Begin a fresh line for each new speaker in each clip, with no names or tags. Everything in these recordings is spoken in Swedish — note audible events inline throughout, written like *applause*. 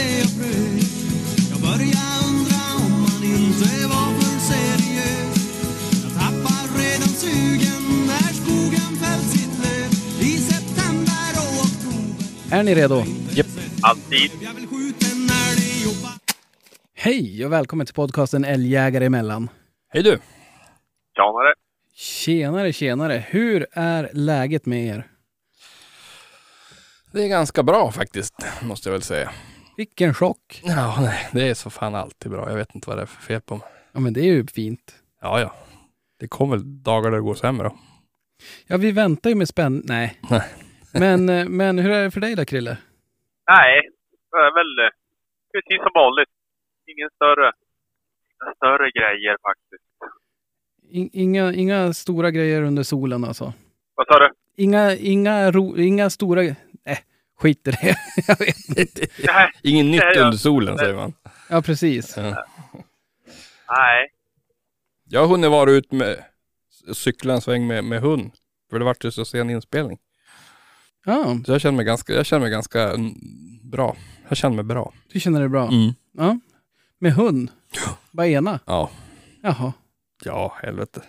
huttrade och frös Jag började undra om man inte var för seriös Jag tappar redan sugen när skogen fällt sitt löv I september och oktober
Är ni redo?
Japp.
Alltid.
Hej och välkommen till podcasten Älgjägare emellan.
Hej du!
Tjanare.
Tjenare, tjenare. Hur är läget med er?
Det är ganska bra faktiskt, måste jag väl säga.
Vilken chock.
Ja, nej, det är så fan alltid bra. Jag vet inte vad det är för fel på mig.
Ja, men det är ju fint.
Ja, ja. Det kommer väl dagar där det går sämre då.
Ja, vi väntar ju med spänn... Nej.
Nej.
Men, eh, men hur är det för dig då, Krille?
Nej, det är väl eh, precis som vanligt. Ingen större, inga större grejer faktiskt.
In, inga, inga stora grejer under solen alltså?
Vad sa du?
Inga, inga, ro, inga stora... Skit i det. *laughs* Jag vet inte.
Nej,
Ingen nytt
ja.
under solen säger man.
Ja, precis.
Ja.
nej.
Jag har hunnit vara ut med cykla en sväng med, med hund. För det vart ju så sen inspelning.
Ja,
Så jag känner mig ganska, jag känner mig ganska mm, bra. Jag känner mig bra.
du känner dig bra.
Mm.
Ja. Med hund? Bara ena?
Ja.
Jaha.
Ja, helvete.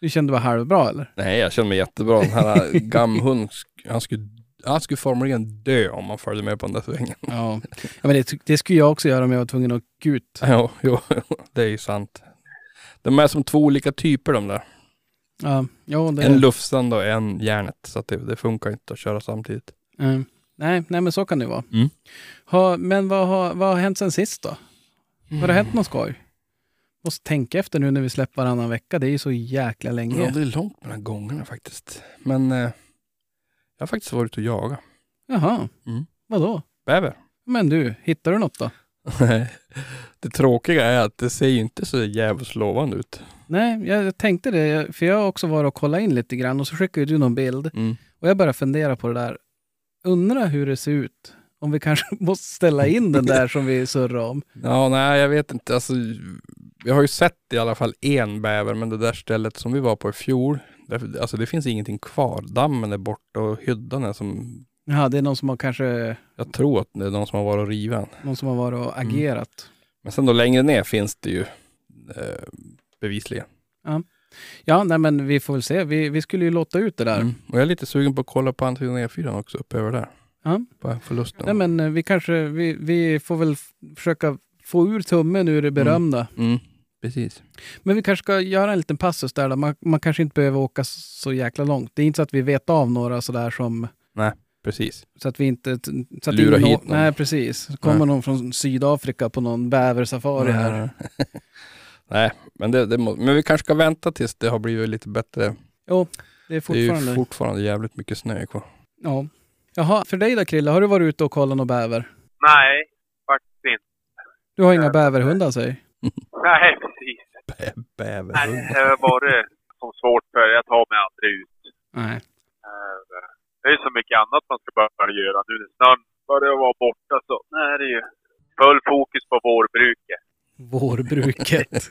Du kände bara halvbra eller?
Nej, jag känner mig jättebra. Den här *laughs* gamhunden, han skulle, han skulle formligen dö om han följde med på den där svängen.
Ja. ja men det, det skulle jag också göra om jag var tvungen att åka ut.
Ja, jo, *laughs* det är ju sant. De är som två olika typer de där.
Ja, ja det...
En lufsande och en järnet. Så det, det funkar inte att köra samtidigt.
Mm. Nej, nej, men så kan det vara.
Mm.
Ha, men vad har, vad har hänt sen sist då? Har det hänt något skoj? Måste tänka efter nu när vi släpper varannan vecka. Det är ju så jäkla länge.
Ja, det är långt mellan gångerna faktiskt. Men eh, jag har faktiskt varit och jagat.
Jaha.
Mm.
Vadå?
Bäver.
Men du, hittar du något då?
det tråkiga är att det ser ju inte så jävligt lovande ut.
Nej, jag tänkte det. För jag har också varit och kollat in lite grann och så skickade du någon bild.
Mm.
Och jag började fundera på det där. Undrar hur det ser ut. Om vi kanske *laughs* måste ställa in den där som vi surrar om.
Ja, nej, jag vet inte. Alltså, vi har ju sett i alla fall en bäver, men det där stället som vi var på i fjol, alltså det finns ingenting kvar. Dammen är borta och hyddan är som,
Ja, det är någon som har kanske
jag tror att det är någon som har varit och rivit den.
någon som har varit och agerat.
Men sen då längre ner finns det ju eh, bevisligen.
Ja, nej men vi får väl se. Vi, vi skulle ju låta ut det där.
Mm. Och jag är lite sugen på att kolla på Anton E4 också, uppe över där.
Ja.
På förlusten.
Nej men eh, vi kanske, vi, vi får väl försöka få ur tummen ur det berömda.
Mm, precis.
Men vi kanske ska göra en liten passus där. Då. Man, man kanske inte behöver åka så jäkla långt. Det är inte så att vi vet av några sådär som...
Precis.
Så att vi inte... Så att
Lura hit någon.
Nej, precis. Så kommer
Nej.
någon från Sydafrika på någon bäversafari här. *laughs*
Nej, men, det, det må, men vi kanske ska vänta tills det har blivit lite bättre.
Jo, det är
Det är
fortfarande...
fortfarande jävligt mycket snö kvar.
ja. Jaha, för dig då Krille, har du varit ute och kollat någon bäver?
Nej, faktiskt inte.
Du har inga bäverhundar säg?
Nej, precis.
Bä,
Nej,
bäverhund.
det har varit som svårt för Jag tar mig aldrig ut.
Nej.
Eh, Det är så mycket annat man ska börja göra nu när snön börjar vara borta så. Nej, det är ju full fokus på vårbruket.
Vårbruket. *laughs*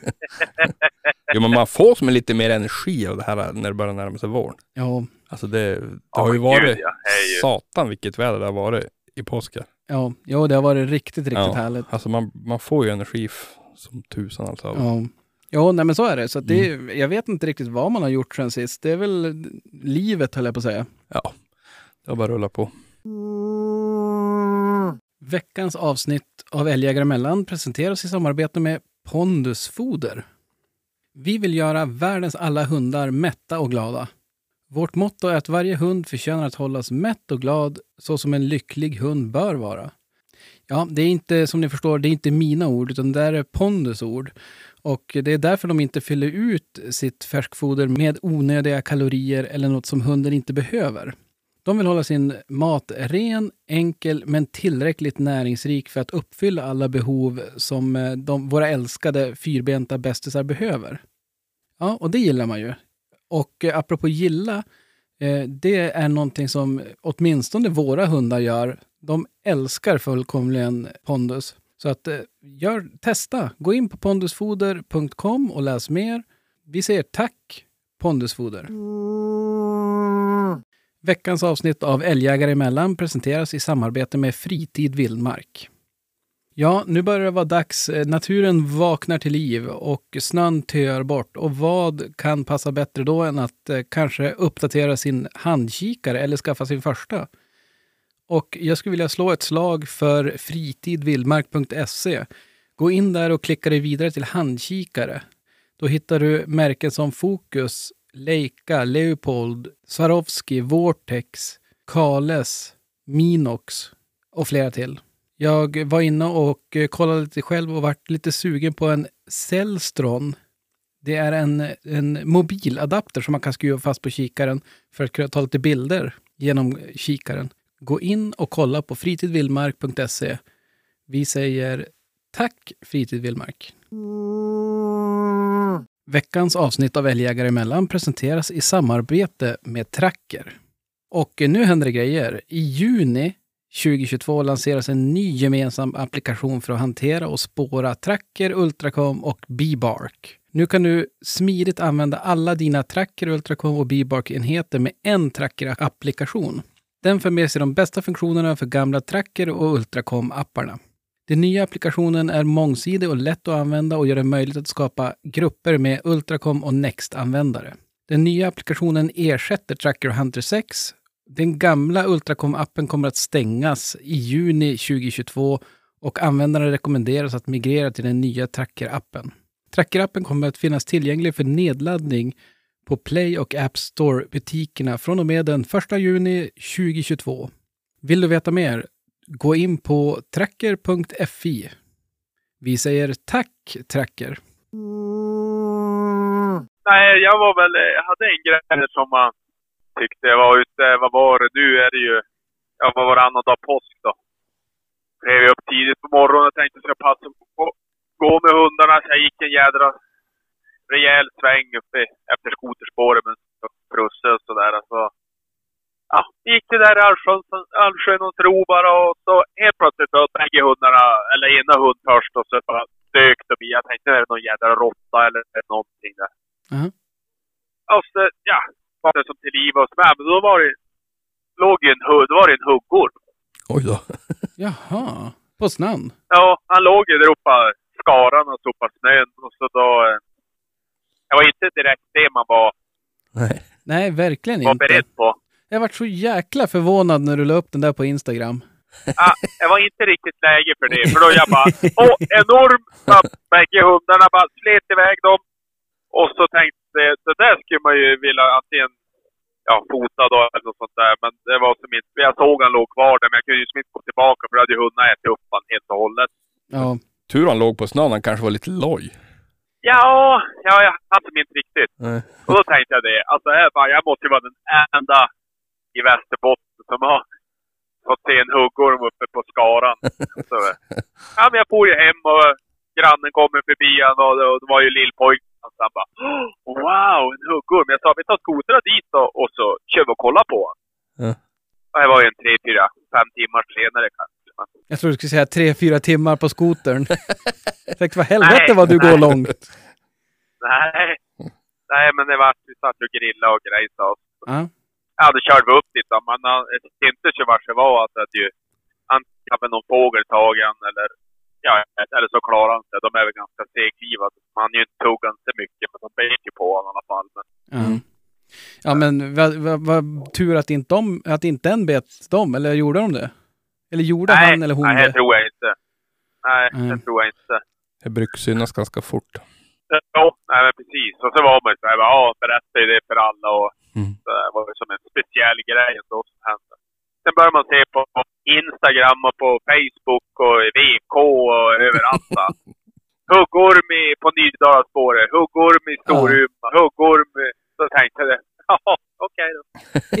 Jo men man får som en lite mer energi av det här när det börjar närma sig våren.
ja,
Alltså det, det har ju varit
gud, ja. Det är ju-
satan vilket väder det har varit i påsken.
ja, ja, det har varit riktigt, riktigt
Ja.
härligt.
Alltså man, man får ju energi som tusan alltså.
Ja. Ja, nej men så är det. Så det,
Mm.
jag vet inte riktigt vad man har gjort sen sist. Det är väl livet höll jag på att säga.
Ja, det har bara rullat på.
Veckans avsnitt av Älgjägare emellan presenteras i samarbete med Pondus Foder. Vi vill göra världens alla hundar mätta och glada. Vårt motto är att varje hund förtjänar att hållas mätt och glad så som en lycklig hund bör vara. Ja, det är inte som ni förstår, det är inte mina ord, utan det är Pondus ord. Och det är därför de inte fyller ut sitt färskfoder med onödiga kalorier eller något som hunden inte behöver. De vill hålla sin mat ren, enkel men tillräckligt näringsrik för att uppfylla alla behov som eh, de, våra älskade fyrbenta bästisar behöver. Ja, och det gillar man ju. Och eh, apropå gilla, eh, det är någonting som åtminstone våra hundar gör. De älskar fullkomligen pondus. Så att eh, gör, testa. Gå in på pondusfoder.com och läs mer. Vi säger tack Pondusfoder. Veckans avsnitt av Älgjägare emellan presenteras i samarbete med Fritid Vildmark. Ja, nu börjar det vara dags. Eh, naturen vaknar till liv och snön töar bort. Och vad kan passa bättre då än att eh, kanske uppdatera sin handkikare eller skaffa sin första? Och jag skulle vilja slå ett slag för fritidvildmark.se. Gå in där och klicka dig vidare till handkikare. Då hittar du märken som Fokus, Leica, Leopold, Swarovski, Vortex, Kales, Minox och flera till. Jag var inne och eh, kollade lite själv och vart lite sugen på en Cellstron. Det är en, en mobiladapter som man kan skruva fast på kikaren för att kunna ta lite bilder genom kikaren. Gå in och kolla på fritidvildmark.se. Vi säger tack Fritid Vildmark. Veckans avsnitt av Älgjägare emellan presenteras i samarbete med Tracker. Och nu händer det grejer. I juni 2022 lanseras en ny gemensam applikation för att hantera och spåra Tracker, Ultracom och Bebark. Nu kan du smidigt använda alla dina Tracker, Ultracom och Bebark-enheter med en Tracker-applikation. Den för med sig de bästa funktionerna för gamla Tracker och Ultracom-apparna. Den nya applikationen är mångsidig och lätt att använda och gör det möjligt att skapa grupper med Ultracom och Next-användare. Den nya applikationen ersätter Tracker Hunter 6. Den gamla Ultracom-appen kommer att stängas i juni 2022 och användarna rekommenderas att migrera till den nya Tracker-appen. Tracker-appen kommer att finnas tillgänglig för nedladdning på Play och App Store-butikerna från och med den 1 juni 2022. Vill du veta mer? Gå in på tracker.fi. Vi säger tack Tracker.
Nej, jag var väl, jag hade en grej som man tyckte jag var ute, vad var det, nu är det ju, ja vad varannan dag påsk då. Klev upp tidigt på morgonen och tänkte att jag ska passa på att gå med hundarna, så jag gick en jädra rejäl sväng uppe efter skoterspåret med Prusse och sådär. Så, ja, gick det där i Allsjön, Allsjön och tro bara och så helt plötsligt så bägge hundarna, eller ena hund först och så bara dök de i. Jag tänkte är det någon jädra råtta eller någonting där.
Mhm.
Och så, ja, var det som till liv och så, ja, men då var det, låg ju en hund, då var det en huggorm.
Oj då. *laughs*
Jaha, på snön?
Ja, han låg ju där uppe i skaran och sopade snön och så då... eh, Det var inte direkt det man var,
Nej.
Nej, verkligen
var
inte.
beredd på.
Jag vart så jäkla förvånad när du la upp den där på Instagram.
Ah, det var inte riktigt läge för det, för då jag bara... Åh, enorm! Bara, Bägge hundarna bara slet iväg dem. Och så tänkte jag, det där skulle man ju vilja antingen ja, fota då eller något sånt där. Men det var som inte... Jag såg han låg kvar där, men jag kunde ju inte gå tillbaka för då hade ju hundarna ätit upp han helt och hållet.
Ja,
Tur han låg på snön, han kanske var lite loj.
Ja, ja, jag hade inte riktigt.
Nej.
Och då tänkte jag det. Alltså, jag, bara, jag måste ju vara den enda i Västerbotten som har fått se en huggorm uppe på skaran. Så, *laughs* ja, men jag for ju hem och grannen kommer förbi och, och det var ju lillpojken. Så han bara "Åh, Wow, en huggorm! Jag sa vi tar skotrarna dit då, och så kör vi och kollar på honom. Och det var ju en tre, fyra, fem timmar senare kanske.
Jag tror du skulle säga tre, fyra timmar på skotern. Tänkte, vad helvete vad du går
nej.
långt.
nej, nej, men det var vi satt och grillade och grejsade oss.
Ja.
Ja, då körde vi upp dit då. Man har inte så vart det var att det ju antingen hade någon fågel tagen eller ja, eller så klarade han sig. De är väl ganska seglivade. Man ju inte tuggat inte mycket, men de bet ju på honom i alla fall. Men,
Ja, ja men vad vad vad tur att inte, de, att inte en bet dem, eller gjorde de det? Eller gjorde
nej,
han eller hon
nej, det
det?
tror jag inte. Nej,
Mm.
det tror jag inte.
Det brukar synas ganska fort.
Ja, nej, men precis. Och så var man så här, ja, berätta ju det för alla och
Mm.
så det var ju som en speciell grej ändå som hände. Sen började man se på Instagram och på Facebook och i VK och överallt. *laughs* Huggorm i- på Nydalaspåret, huggorm i Storuman, huggorm i... Så tänkte jag, *laughs* ja, okej då.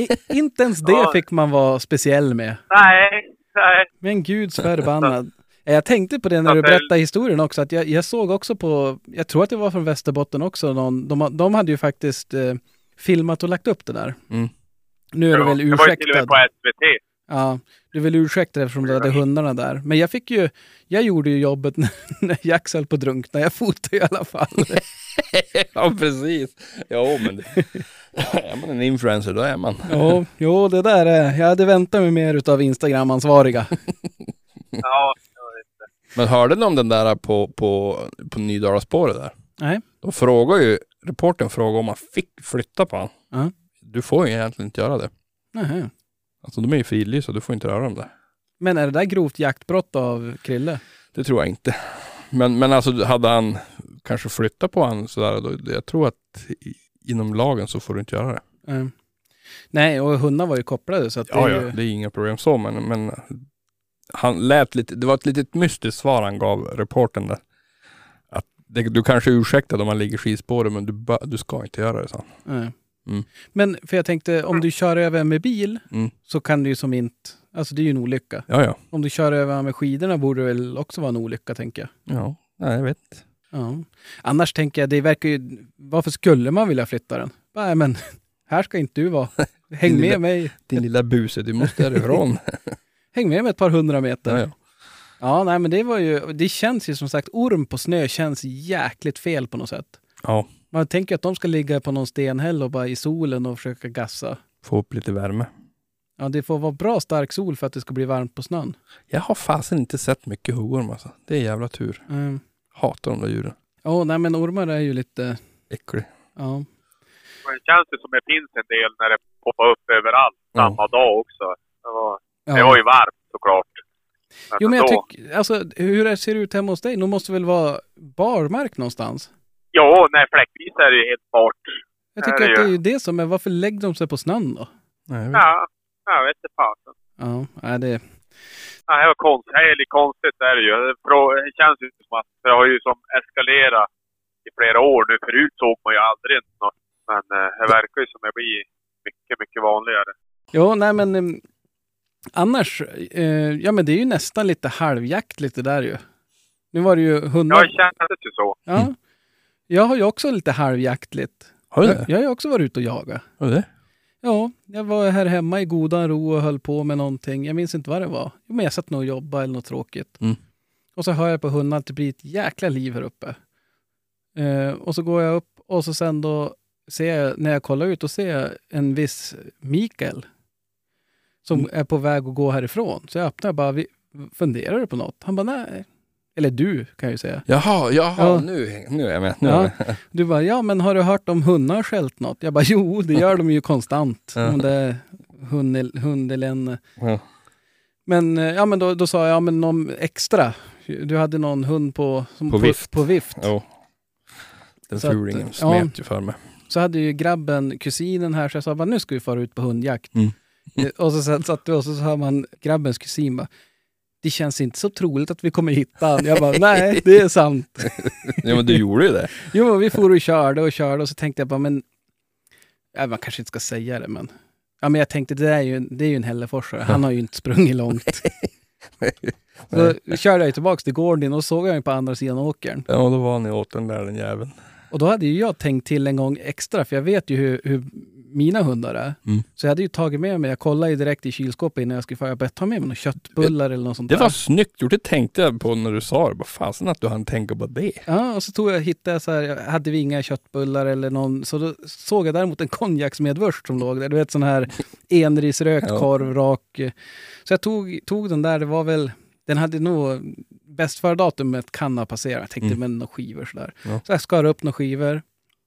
I, inte ens det
Ja.
fick man vara speciell med.
Nej, nej.
Men guds förbannad. *laughs* Jag tänkte på det när du
det-
berättade historien också, att jag, jag såg också på, jag tror att det var från Västerbotten också, någon, de, de hade ju faktiskt eh, filmat och lagt upp det där.
Mm.
Nu är du väl
det var ju till och med på SVT.
Ja, du är väl ursäktad eftersom du hade hundarna där. Men jag fick ju, jag gjorde ju jobbet *laughs* när, Jax höll på att drunkna. Jag fotade i alla fall. *laughs*
ja, precis. Jo, men det... *laughs* är man en influencer, då är man.
jo, jo, det där är, jag hade väntat mig mer utav Instagram-ansvariga.
Ja, jag vet inte.
Men hörde ni om den där på, på, på Nydalaspåret där?
Nej.
De frågar ju, reporten frågar om man fick flytta på honom.
Ja.
Du får ju egentligen inte göra det.
Nähä.
Alltså de är ju fridlysta, du får inte röra dem där.
Men är det där grovt jaktbrott av Krille?
Det tror jag inte. Men, men alltså hade han kanske flyttat på honom sådär, då, jag tror att i, inom lagen så får du inte göra det.
Eh, nej, och hundar var ju kopplade så att
Ja,
det är
ja,
ju...
det är inga problem så, men, men han lät lite, det var ett litet mystiskt svar han gav reporten där. Att det, du kanske är ursäktad om man ligger skidspåret, men du, du ska inte göra det, sa han.
Nej.
Mm.
Men för jag tänkte, om du kör över med bil
Mm.
så kan du ju som inte... Alltså det är ju en olycka.
Ja, ja.
Om du kör över med skidorna borde det väl också vara en olycka, tänker jag.
Ja, nej, jag vet.
Ja. Annars tänker jag, det verkar ju... Varför skulle man vilja flytta den? Nej, men här ska inte du vara. *laughs* Häng med
lilla-
mig.
Din lilla buse, du måste härifrån. *laughs*
Häng med mig ett par hundra meter.
ja,
Ja,
ja.
nej, men det var ju... Det känns ju som sagt, orm på snö känns jäkligt fel på något sätt.
ja,
Man tänker att de ska ligga på någon stenhäll och bara i solen och försöka gassa.
få upp lite värme.
Ja, det får vara bra stark sol för att det ska bli varmt på snön.
Jag har fasen inte sett mycket huggorm alltså. Det är jävla tur.
Mm.
Hatar de där djuren.
Ja, nej men ormar är ju lite...
Äcklig.
Ja.
Men det känns ju som det finns en del när det poppar upp överallt
Ja.
samma dag också. Det var,
ja.
det var ju varmt såklart. Men
Jo, men jag tycker... Alltså, hur det ser ut hemma hos dig? De måste väl vara barmark någonstans?
Jo, nej, fläckvis är det ju helt bart.
Jag
Ja,
tycker
det
att det är ju det som är... Varför lägger de sig på snön då?
Nej, jag vet.
Ja, jag vet inte fasen.
Ja, nej, det...
Ja, det var konstigt. Det är lite konstigt är det ju. Det känns ju som att det har ju som eskalerat i flera år nu. Förut såg man ju aldrig något. Men eh, det verkar ju som det blir mycket, mycket vanligare.
Jo, nej men... em, annars, eh, ja men det är ju nästan lite halvjakt lite där ju. Nu var det ju
Ja,
hundar.
det kändes ju så.
Ja. Jag har ju också lite halvjaktligt.
Har du
Jag,
det?
jag har ju också varit ute och jagat.
Har du det?
Ja, jag var här hemma i godan ro och höll på med någonting. Jag minns inte vad det var. Jo, men jag satt nog och jobbade eller något tråkigt.
Mm.
Och så hör jag på hundarna att det blir ett jäkla liv här uppe. Eh, och så går jag upp och så sen då ser jag, när jag kollar ut, och ser jag en viss Mikael som
Mm.
är på väg att gå härifrån. Så jag öppnar och bara, "Vi- funderar du på något? Han bara, nej. Eller du, kan jag ju säga.
Jaha, jaha,
Ja.
nu, nu är jag med. Nu
Ja.
är jag *laughs* med.
Du bara, ja men har du hört om hundar skällt något? Jag bara, jo det gör de ju konstant.
Ja.
Om det är hund, hund eller en...
Ja.
Men, eh, ja, men då, då sa jag, ja men någon extra. Du hade någon hund på, som,
På vift.
På vift.
Jo. Den fulingen
ja.
smet ju för mig.
Så hade ju grabben kusinen här, så jag sa bara, nu ska vi fara ut på hundjakt.
Mm.
Eh, Och så satt vi och så sa man, grabbens kusin bara, det känns inte så troligt att vi kommer hitta han. Jag bara, *laughs* nej det är sant. *laughs*
Ja men du gjorde ju det. *laughs*
Jo, vi for och körde och körde och så tänkte jag bara, men... Ja, man kanske inte ska säga det, men... Ja, men jag tänkte, det, är ju, det är ju en Hälleforsare. Han har ju inte sprungit långt. Så körde jag tillbaka till gården och såg jag på andra sidan åkern.
Ja då var ni åt den där den jäveln.
Och då hade ju jag tänkt till en gång extra, för jag vet ju hur, hur mina hundar är.
Mm.
Så jag hade ju tagit med mig, jag kollade ju direkt i kylskåpet innan jag skulle få, jag började ta med mig några köttbullar eller något sånt
Det
där.
var snyggt gjort, det tänkte jag på när du sa det. Bara fasen att du hann tänka på det.
Ja, och så tog jag, hittade jag så här, hade vi inga köttbullar eller någon, så då såg jag däremot en konjaksmedvurst som låg där. Du vet sån här *laughs* enrisrökt
Ja.
korv, rak. Så jag tog, tog den där, det var väl, den hade nog bäst före datumet kan ha passerat. Jag tänkte
Mm.
men några skivor sådär.
Ja.
Så jag skar upp några skivor.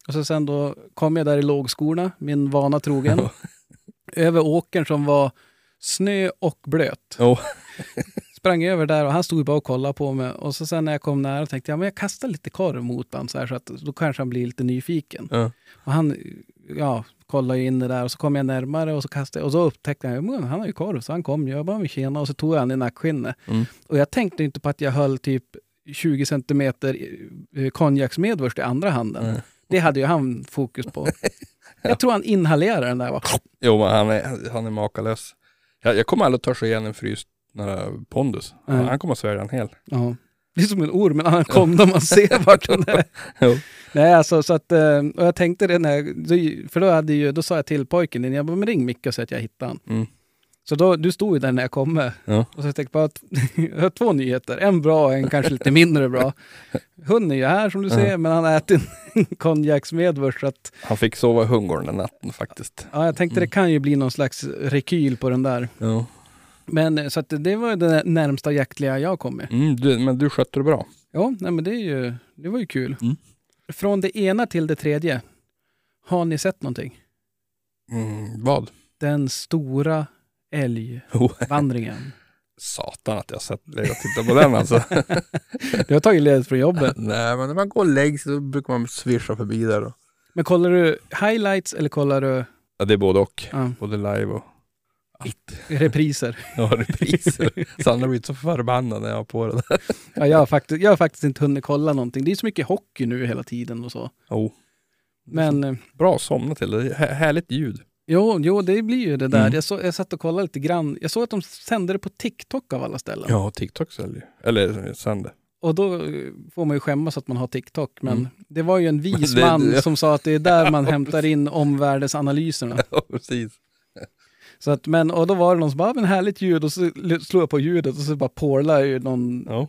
Och så sen då kom jag där i lågskorna, min vana trogen. *laughs* över åkern som var snö och blöt.
Jo. *laughs*
Sprang över där och han stod bara och kollade på mig. Och så sen när jag kom nära tänkte jag men jag kastar lite korv mot honom så, här, så att då kanske han blir lite nyfiken.
Ja.
Och han ja, kollade in det där och så kom jag närmare och så kastade jag och så upptäckte jag att han har ju korv så han kom ju. Jag bara, "Men tjena och så tog jag han i nackskinnet.
Mm.
Och jag tänkte inte på att jag höll typ 20 centimeter eh, konjaksmedvurst i andra handen.
Nej.
Det hade ju han fokus på. *laughs* Jag tror han inhalerade den där. Va?
Jo, men han är, han är makalös. Jag, jag kommer aldrig att törs igen en fryst nära pondus.
Nej.
Han kommer att svälja den hel.
Ja. Det är som en orm, kom då man ser vart den är. *laughs* Nej, alltså så att, eh, och jag tänkte det när för då, hade ju, då sa jag till pojken din, jag bara, men ring Micke och säg att jag hittade han.
Mm.
Så då, du stod ju där när jag kom med.
Ja.
Och så jag tänkte på att jag har två nyheter, en bra och en kanske lite mindre bra. *laughs* Hunden är ju här som du
Ja.
ser, men han har ätit en *laughs* konjaksmedvurst. Så att,
Han fick sova i hundgården den natten faktiskt.
ja, jag tänkte det kan ju bli någon slags rekyl på den där.
Ja.
Men eh, så att det var det närmsta jaktliga jag kom med.
Mm, du, men du skötte det bra.
Ja, nej, men det, är ju, det var ju kul.
Mm.
Från det ena till det tredje, har ni sett någonting?
Mm, vad?
Den stora älgvandringen. *laughs*
Satan att jag sett dig och titta på den alltså. *laughs*
Du har tagit ledigt från jobbet.
Nej, men när man går och lägger sig då brukar man svischa förbi där. Och...
Men kollar du highlights eller kollar du
Ja, det är både och.
ja,
Både live och allt.
repriser? *laughs*
Ja, repriser. Sandra blivit så förbannad när jag har på det där.
Ja, jag, har faktiskt, jag har faktiskt inte hunnit kolla någonting. Det är så mycket hockey nu hela tiden och så.
Jo.
Men eh,
Bra att somna till Härligt ljud.
Jo, jo, det blir ju det där.
Mm.
Jag, så, jag satt och kollade lite grann. Jag såg att de sände det på TikTok av alla ställen.
Ja, TikTok säljer Eller sänder.
Och då eh, får man ju skämmas att man har TikTok. Men
Mm.
det var ju en vis man
det-
som sa att det är där man *laughs* hämtar in omvärldsanalyserna. *laughs*
Ja, precis.
Så att, men, och då var det någon som bara, "Ah, men härligt ljud och så slog jag på ljudet och så bara porlade ju någon
Ja.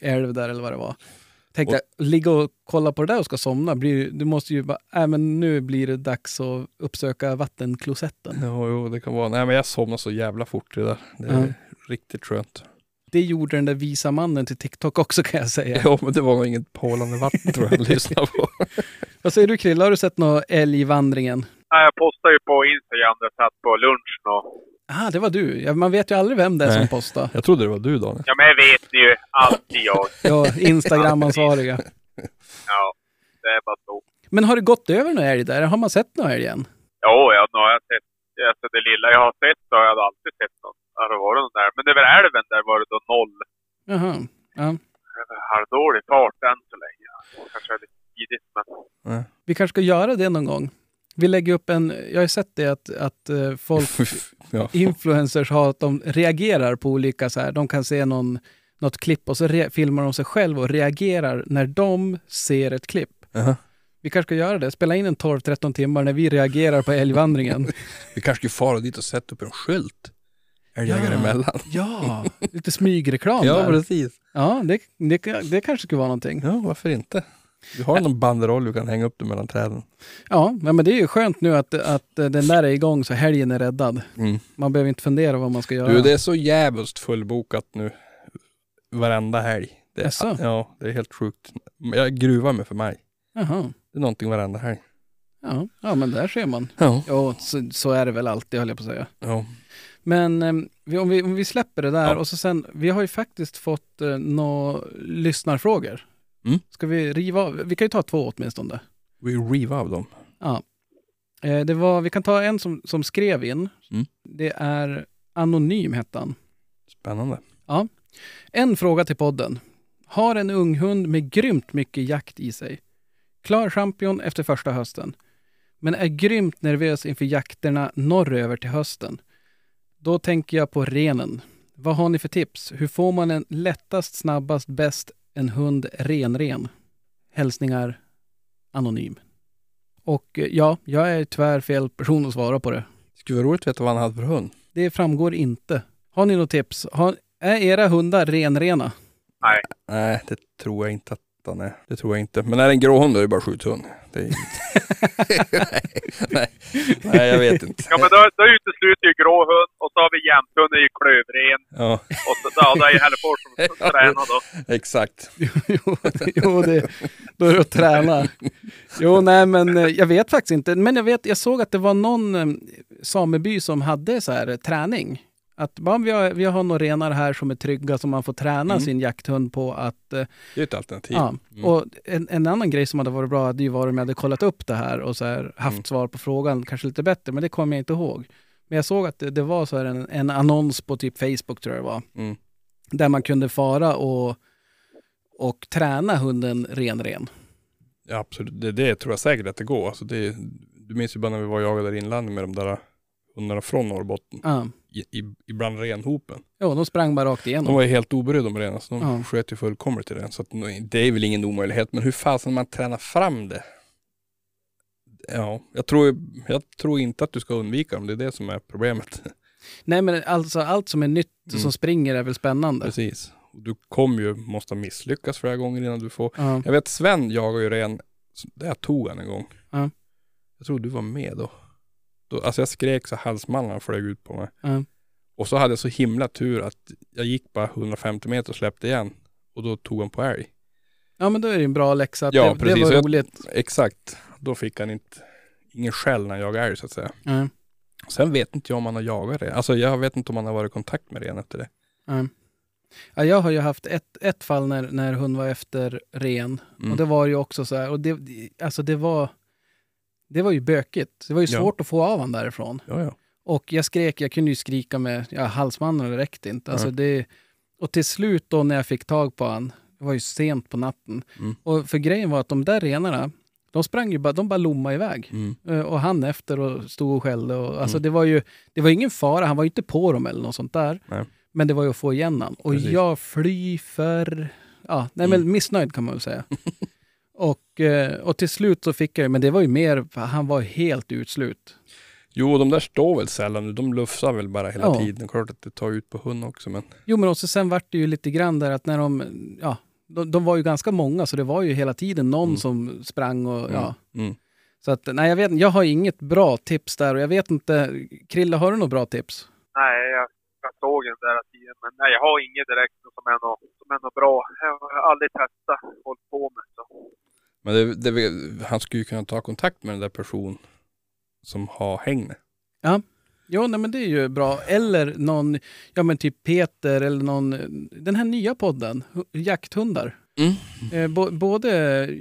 älv där eller vad det var. Tänkte jag, ligga och kolla på det där och ska somna, blir, du måste ju bara, äh, men nu blir det dags att uppsöka vattenklosetten.
Ja, jo, det kan vara. Nej, men jag somnar så jävla fort det där. Det är
Ja.
riktigt skönt.
Det gjorde den där visa mannen till TikTok också kan jag säga.
Ja, men det var nog inget pålande vatten tror jag att *laughs* lyssna på.
Vad säger du Krille, har du sett någon älgvandringen?
Nej, jag postade ju på Instagram där jag satt på lunchen och...
Ah, det var du. Ja, man vet ju aldrig vem det är som
Nej.
postar.
Jag trodde det var du Daniel.
Ja, men jag vet ju. Alltid jag. *laughs*
Ja, Instagram-ansvariga.
Ja, det är bara så.
Men har det gått över någon älg där? Har man sett någon älg än?
Jo, ja, nu har jag sett... Alltså det lilla jag har sett så har jag alltid sett något. Har det varit någon där. Men över älven där var det då noll.
Jaha. Ja.
Halvdålig fart än så länge. Kanske är lite tidigt, men...
Vi kanske ska göra det någon gång. Vi lägger upp en, jag har sett det att, att eh, folk, *laughs*
ja.
influencers har att de reagerar på olika så här, de kan se någon, något klipp och så re, filmar de sig själv och reagerar när de ser ett klipp.
Jaha.
Vi kanske ska göra det, spela in en 12-13 timmar när vi reagerar på älgvandringen. *laughs*
Vi kanske skulle fara dit och sätta upp en skylt. Älgjägare
Ja.
emellan. *laughs*
Ja, lite smygreklam
Ja,
där.
precis.
Ja, det, det, det kanske skulle vara någonting.
Ja, varför inte? Du har någon banderoll du kan hänga upp det mellan träden.
Ja, men det är ju skönt nu att, att den där är igång så helgen är räddad.
Mm.
Man behöver inte fundera vad man ska göra.
Du, det är så jävligt fullbokat nu. Varenda helg. Det är, ja, det är helt sjukt. Jag gruvar mig för mig.
Jaha.
Det är någonting varenda helg.
Ja, ja, men där ser man.
Ja.
Ja, så, så är det väl alltid höll jag på att säga.
ja.
Men eh, om, vi, om vi släpper det där
Ja.
och så sen, vi har ju faktiskt fått eh, några lyssnarfrågor.
Mm.
Ska vi riva av? Vi kan ju ta två åtminstone.
Vi riva av dem.
Ja. Eh, det var, vi kan ta en som, som skrev in.
Mm.
Det är Anonym hette han.
Spännande.
En fråga till podden. Har en ung hund med grymt mycket jakt i sig. Klar champion efter första hösten. Men är grymt nervös inför jakterna norröver till hösten. Då tänker jag på renen. Vad har ni för tips? Hur får man en lättast, snabbast, bäst en hund renren? Hälsningar Anonym. Och eh, ja, jag är tyvärr fel person att svara på det.
Det skulle vara roligt att veta vad han hade för hund.
Det framgår inte. Har ni något tips? Har, är era hundar renrena?
Nej, det tror jag inte att han är. Det tror jag inte. Men är det en grå hund då är det bara skjuthund. Det är... nej, *laughs* nej, nej, jag vet inte.
Ja men då, då utesluter ju grå hund och så har vi jämthund, ju klövren.
Ja,
Och så, ja, det är ju Hällefors som *laughs* tränar då.
exakt.
jo, jo det, då är det att träna. Jo, nej, men eh, jag vet faktiskt inte. Men jag, vet, jag såg att det var någon eh, sameby som hade så här eh, träning. Att bara, vi, har, vi har några renar här som är trygga som man får träna
Mm.
sin jakthund på att... eh,
Det är ett alternativ.
Ja.
Mm.
Och en, en annan grej som hade varit bra hade ju varit om jag hade kollat upp det här och så här, haft
Mm.
svar på frågan kanske lite bättre, men det kommer jag inte ihåg. Men jag såg att det, det var så en, en annons på typ Facebook tror jag det var.
Mm.
Där man kunde fara och, och träna hunden ren-ren.
Ja, absolut. Det, det tror jag säkert att det går. Alltså det, du minns ju bara när vi var och jagade där inlandet med de där hundarna från Norrbotten.
Ja.
I, i, renhopen.
Jo, de sprang bara rakt
De
igenom.
var ju helt obrydda om renar, så de
Ja.
sköt ju fullkomligt i den. Så att, det är väl ingen omöjlighet. Men hur fasen man tränar fram det? Ja, jag tror, jag tror inte att du ska undvika dem. Det är det som är problemet. *laughs*
Nej, men alltså allt som är nytt
Mm.
som springer är väl spännande.
Precis. Du kommer ju, måste misslyckas flera gånger innan du får.
Ja.
Jag vet Sven jagar ju ren, jag tog han en gång.
Ja.
Jag tror du var med då. Då alltså jag skrek så halsmallarna flög ut på mig.
Ja.
Och så hade jag så himla tur att jag gick bara 150 meter och släppte igen. Och då tog han på älg.
ja, men då är det en bra läxa. Att
Ja,
det,
precis.
det var
Jag-
roligt.
Exakt. Då fick han inte, ingen skäll när jagade älg så att säga.
Ja.
Sen vet inte jag om han har jagat det. Alltså jag vet inte om han har varit i kontakt med ren efter det.
Ja. Ja, jag har ju haft ett, ett fall när, när hon var efter ren.
Mm.
Och det var ju också så här, och det, alltså det var, det var ju bökigt. Det var ju
Ja.
svårt att få av han därifrån.
Ja, ja.
Och jag skrek, jag kunde ju skrika med ja, halsmannen, räckte inte. Alltså
Ja.
det, och till slut då när jag fick tag på han, det var ju sent på natten.
Mm.
Och för grejen var att de där renarna, de sprang ju bara, de bara lommade iväg.
Mm.
Eh, Och han efter och stod och skällde. Och, alltså
Mm.
det var ju det var ingen fara, han var ju inte på dem eller något sånt där.
Nej.
Men det var ju att få igen han. Och
Precis.
jag fly för... Ja, nej
Mm.
men missnöjd kan man väl säga. *laughs* och, eh, och till slut så fick jag men det var ju mer, han var helt utslut.
Jo, de där står väl sällan nu. De lufsar väl bara hela
Ja.
tiden. Klart att det tar ut på hund också men.
Jo men också sen vart det ju lite grann där att när de, ja, de, de var ju ganska många så det var ju hela tiden någon
Mm.
som sprang och ja.
Mm.
Så att nej jag vet jag har inget bra tips där och jag vet inte, Krille har du något bra tips?
Nej, jag, jag såg den där tiden. Men nej, jag har inget direkt som är något, som är något bra. Jag har aldrig testat, hållit på med. Så.
Men det, det, han skulle ju kunna ta kontakt med den där personen som har hängnet.
Jo, nej, men det är ju bra. Eller någon, ja men typ Peter eller någon, den här nya podden, Hu- Jakthundar.
Mm.
Eh, bo, både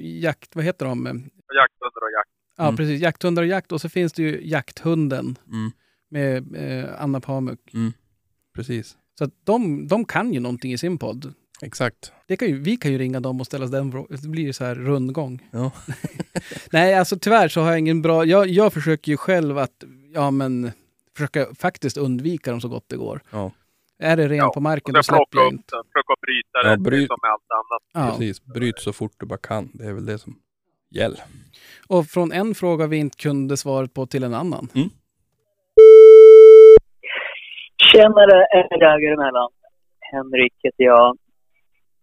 jakt, vad heter de?
Jakthundar och jakt.
Ja,
Mm.
precis. Jakthundar och jakt. Och så finns det ju Jakthunden
Mm.
med eh, Anna Pamuk.
Precis.
Så att de, de kan ju någonting i sin podd.
Exakt.
Det kan ju, vi kan ju ringa dem och ställa den frågan. Det blir ju så här rundgång.
Ja. *laughs* *laughs*
Nej, alltså tyvärr så har jag ingen bra... Jag, jag försöker ju själv att, ja men, försöka faktiskt undvika dem så gott det går.
Ja.
Är det ren
Ja,
på marken,
Och
då släpper jag
upp
inte.
och bryta
Ja,
den.
bry-
Som med allt annat.
Ja.
Precis. Bryt så fort du bara kan. Det är väl det som gäller.
Och från en fråga vi inte kunde svaret på till en annan.
Tjenare älgjägare emellan. Henrik heter jag.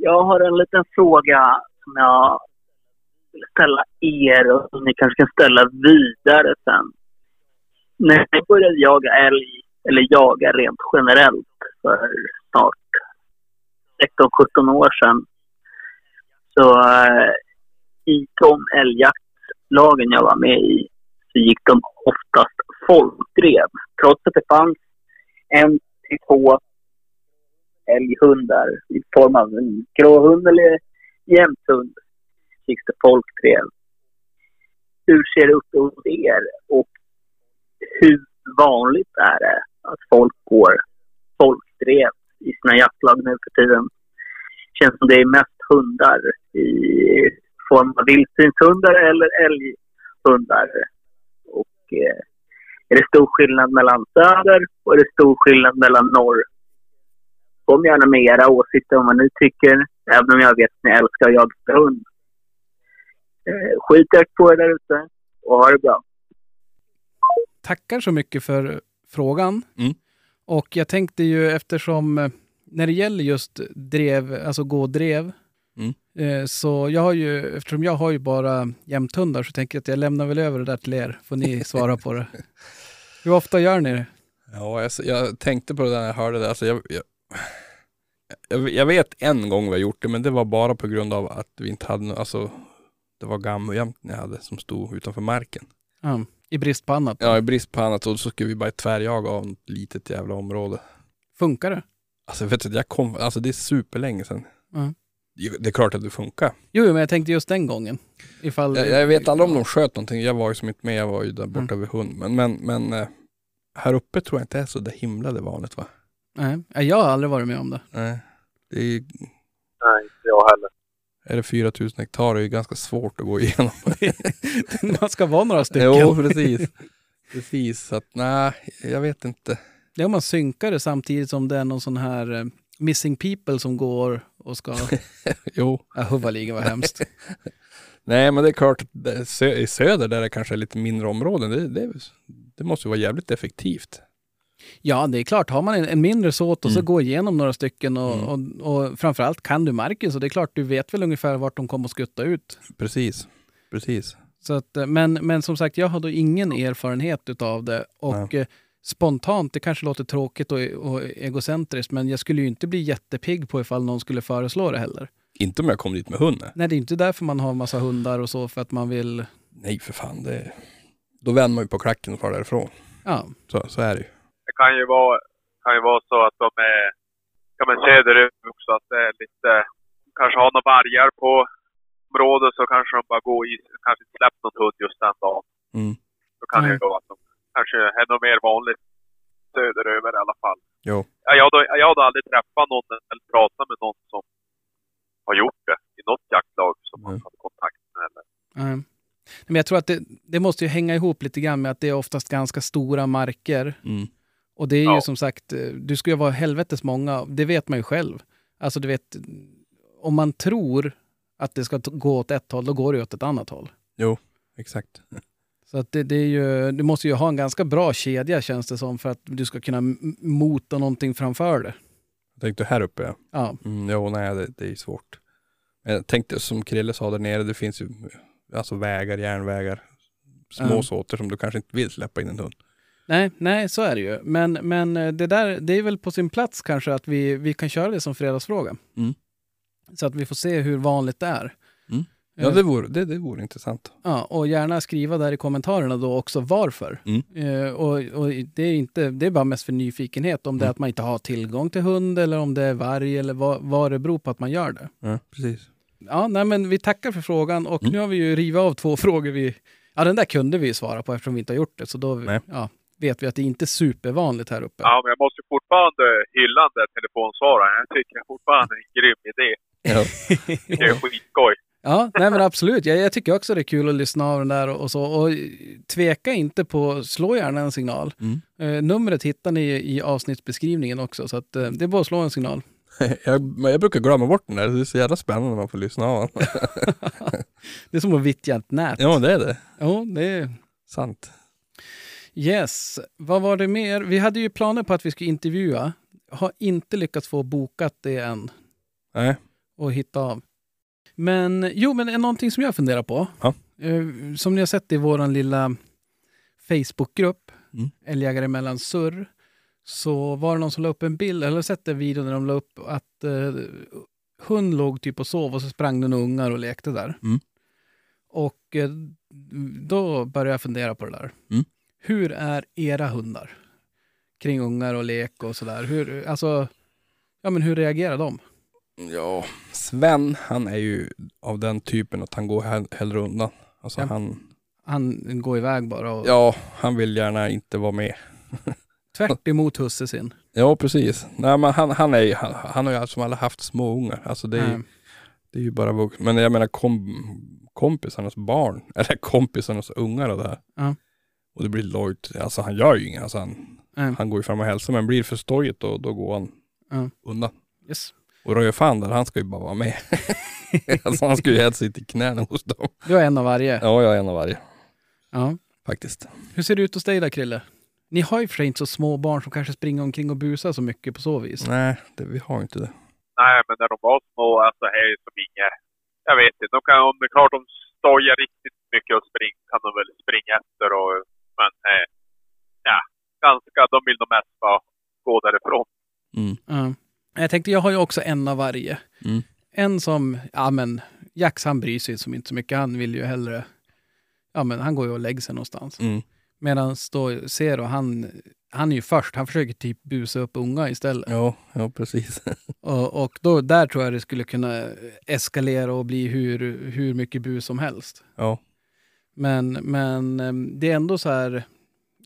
Jag har en liten fråga som jag vill ställa er och som ni kanske kan ställa vidare sen. När jag började jaga älg, eller jaga rent generellt för snart 16-17 år sedan. Så eh, i de älgjaktlagen jag var med i så gick de oftast folkdrev. Trots att det fanns en till två älghundar i form av en gråhund eller jämthund. Fick det folkdrev. Hur ser det ut hos er och hur vanligt är det att folk går folkdrev i sina jaktlag nu för tiden? Känns som det är mest hundar i form av vildsvinshundar eller älghundar. Och eh, är det stor skillnad mellan söder och är det stor skillnad mellan norr? Kom gärna med era åsikter om vad ni tycker, även om jag vet att ni älskar att jaga hund. Eh, skitjakt på er där ute och ha det bra.
Tackar så mycket för frågan.
Mm.
Och jag tänkte ju eftersom eh, när det gäller just drev, alltså gå drev,
Mm.
eh, så jag har ju, eftersom jag har ju bara jämthundar så tänker jag att jag lämnar väl över det där till er, får ni *laughs* svara på det. Hur ofta gör ni det?
Ja, jag, jag tänkte på det där när jag hörde det. Alltså jag, jag, jag, vet en gång vi har gjort det, men det var bara på grund av att vi inte hade, alltså det var gammeljämten jag hade som stod utanför marken.
Ja, I brist på annat?
Ja, i brist på annat och så skulle vi bara tvärjaga av ett litet jävla område.
Funkar det?
Alltså vet du, jag kom, alltså det är superlänge sedan.
Ja.
Det- Det är klart att det funkar.
Jo, men jag tänkte just den gången. Ifall,
Jag, jag vet aldrig om de sköt någonting. Jag var ju som inte med, jag var ju där borta
Mm.
vid hund. Men, men, men eh, här uppe tror jag inte är så det himla det vanligt va?
Nej, jag har aldrig varit med om det.
Nej. Det är,
Nej, inte jag heller.
är det 4000 hektar det är ju ganska svårt att gå igenom. *laughs*
Man ska vara några stycken.
jo, precis. Precis, så att nej, jag vet inte.
Det är om man synkar det samtidigt som det är någon sån här eh, missing people som går och ska... *laughs*
Jo,
Ja, var hemskt. *laughs*
nej men det är klart, att det- sö, i söder där det kanske är lite mindre områden, det, det, det måste ju vara jävligt effektivt.
Ja, det är klart. Har man en, en mindre såt och så
Mm.
gå igenom några stycken och,
Mm.
och, och framförallt kan du marken så det är klart du vet väl ungefär vart de kommer att skutta ut.
Precis, precis.
Så att, eh, men, men som sagt, jag har då ingen erfarenhet utav det och eh, spontant, det kanske låter tråkigt och, och egocentriskt, men jag skulle ju inte bli jättepigg på ifall någon skulle föreslå det heller.
Inte om jag kom dit med hunden.
Nej, det är inte därför man har massa hundar och så, för att man vill...
Nej för fan, det, då vänder man ju på klacken och far därifrån.
Ja,
Så, så är det ju.
Det kan ju vara, kan ju vara så att de är, ja men söderut också, att det är lite, kanske har några vargar på området så kanske de bara går i, kanske inte släppt någon hund just den dagen.
Mm.
Då kan det ju vara att de kanske är något mer vanligt söderöver i alla fall.
Jo.
Ja, jag, hade, jag hade aldrig träffat någon eller pratat med någon som har gjort det i något jaktlag som man
Mm.
hade kontakt med. Eller.
Nej. Men jag tror att det, det måste ju hänga ihop lite grann med att det är oftast ganska stora marker.
Mm.
Och det är ju
Ja.
som sagt, eh, du ska ju vara helvetes många, det vet man ju själv. Alltså du vet, om man tror att det ska gå åt ett håll, då går det åt ett annat håll.
Exakt.
Så att det, det är ju, du måste ju ha en ganska bra kedja känns det som för att du ska kunna mota någonting framför det.
Jag tänkte här uppe ja.
Ja,
Mm, jo, nej det, det är svårt. Men jag tänkte som Krille sa där nere, det finns ju alltså vägar, järnvägar, små
Ja.
såter som du kanske inte vill släppa in en hund.
Nej, nej så är det ju. Men, men eh, det där, det är väl på sin plats kanske att vi, vi kan köra det som fredagsfråga.
Mm.
Så att vi får se hur vanligt det är.
Mm. Ja,
Eh,
det vore, det, det vore intressant.
Ja, och gärna skriva där i kommentarerna då också varför.
Mm.
Eh, och, och det, är inte, det är bara mest för nyfikenhet, om det är
Mm.
att man inte har tillgång till hund eller om det är varg eller vad, vad det beror på att man gör det.
Ja, precis.
Ja, nej, men vi tackar för frågan och
Mm.
nu har vi ju rivit av två *laughs* frågor. Vi, ja, den där kunde vi ju svara på eftersom vi inte har gjort det, så då
Nej.
ja, vet vi att det inte är supervanligt här uppe.
Ja, men jag måste fortfarande hylla den där telefonsvararen. Jag tycker fortfarande det är en grym idé.
Ja. *laughs*
Det är skitskoj.
Ja, nej men absolut. Jag, jag tycker också det är kul att lyssna av den där och, och så. Och tveka inte på, slå gärna en signal.
Mm.
Eh, numret hittar ni i avsnittsbeskrivningen också, så att, eh, det är bara att slå en signal. *laughs*
jag, jag brukar glömma bort den där, det är så jävla spännande när man får lyssna av den. *laughs*
Det är som att vittja ett nät.
Ja, det är det.
Jo, det är...
Sant.
Yes. Vad var det mer? Vi hade ju planer på att vi skulle intervjua. Har inte lyckats få bokat det än
Nej.
och hitta av. Men jo, men är någonting som jag funderar på.
Ja.
Eh, som ni har sett i vår lilla Facebookgrupp,
Mm.
Älgjägare mellan surr, så var det någon som la upp en bild, eller sett en video när de la upp att eh, hund låg typ och sov och så sprang den ungar och lekte där.
Mm.
Och eh, då började jag fundera på det där.
Mm.
Hur är era hundar? Kring ungar och lek och sådär. Hur, alltså, ja men hur reagerar de?
Ja, Sven, han är ju av den typen att han går hell- hellre undan. Alltså
Ja.
han,
Han går iväg bara och
ja, han vill gärna inte vara med. *laughs*
tvärt emot husse sin.
Ja, precis. Nej, men han, han, är, han, han har ju som alla haft små ungar. Alltså det är, ju-
Nej.
det är ju bara vuxna. Men jag menar kom, kompisarnas barn, *laughs* eller kompisarnas ungar och det här.
Ja.
Och det blir lojt. Alltså han gör ju inget. Alltså, han,
Nej.
han går ju fram och hälsar. Men blir det för stojigt då, då går han
Ja.
undan.
Yes.
Och Röje fan där, han ska ju bara vara med. *laughs* alltså han ska ju helst sitta i knäna hos dem.
Du har en av varje.
Ja, jag är en av varje.
Ja.
faktiskt.
Hur ser det ut hos dig där Krille? Ni har ju för sig inte så små barn som kanske springer omkring och busar så mycket på så vis.
Nej, det, vi har inte det.
Nej, men när de var små, alltså här är som inget... Jag vet inte. De kan, om det är klart de stojar riktigt mycket och spring, kan de väl springa efter och... Men eh, ja, ganska... De vill nog mest bara gå därifrån.
Mm.
Ja. Jag tänkte, jag har ju också en av varje.
Mm.
En som, ja men, Jax han bryr sig som inte så mycket. Han vill ju hellre, ja men han går ju och lägger sig någonstans.
Mm.
Medan då Zero, han, han är ju först. Han försöker typ busa upp unga istället.
Ja, ja, precis. *laughs*
Och, och då, där tror jag det skulle kunna eskalera och bli hur, hur mycket bus som helst.
ja.
Men, men em, det är ändå så här,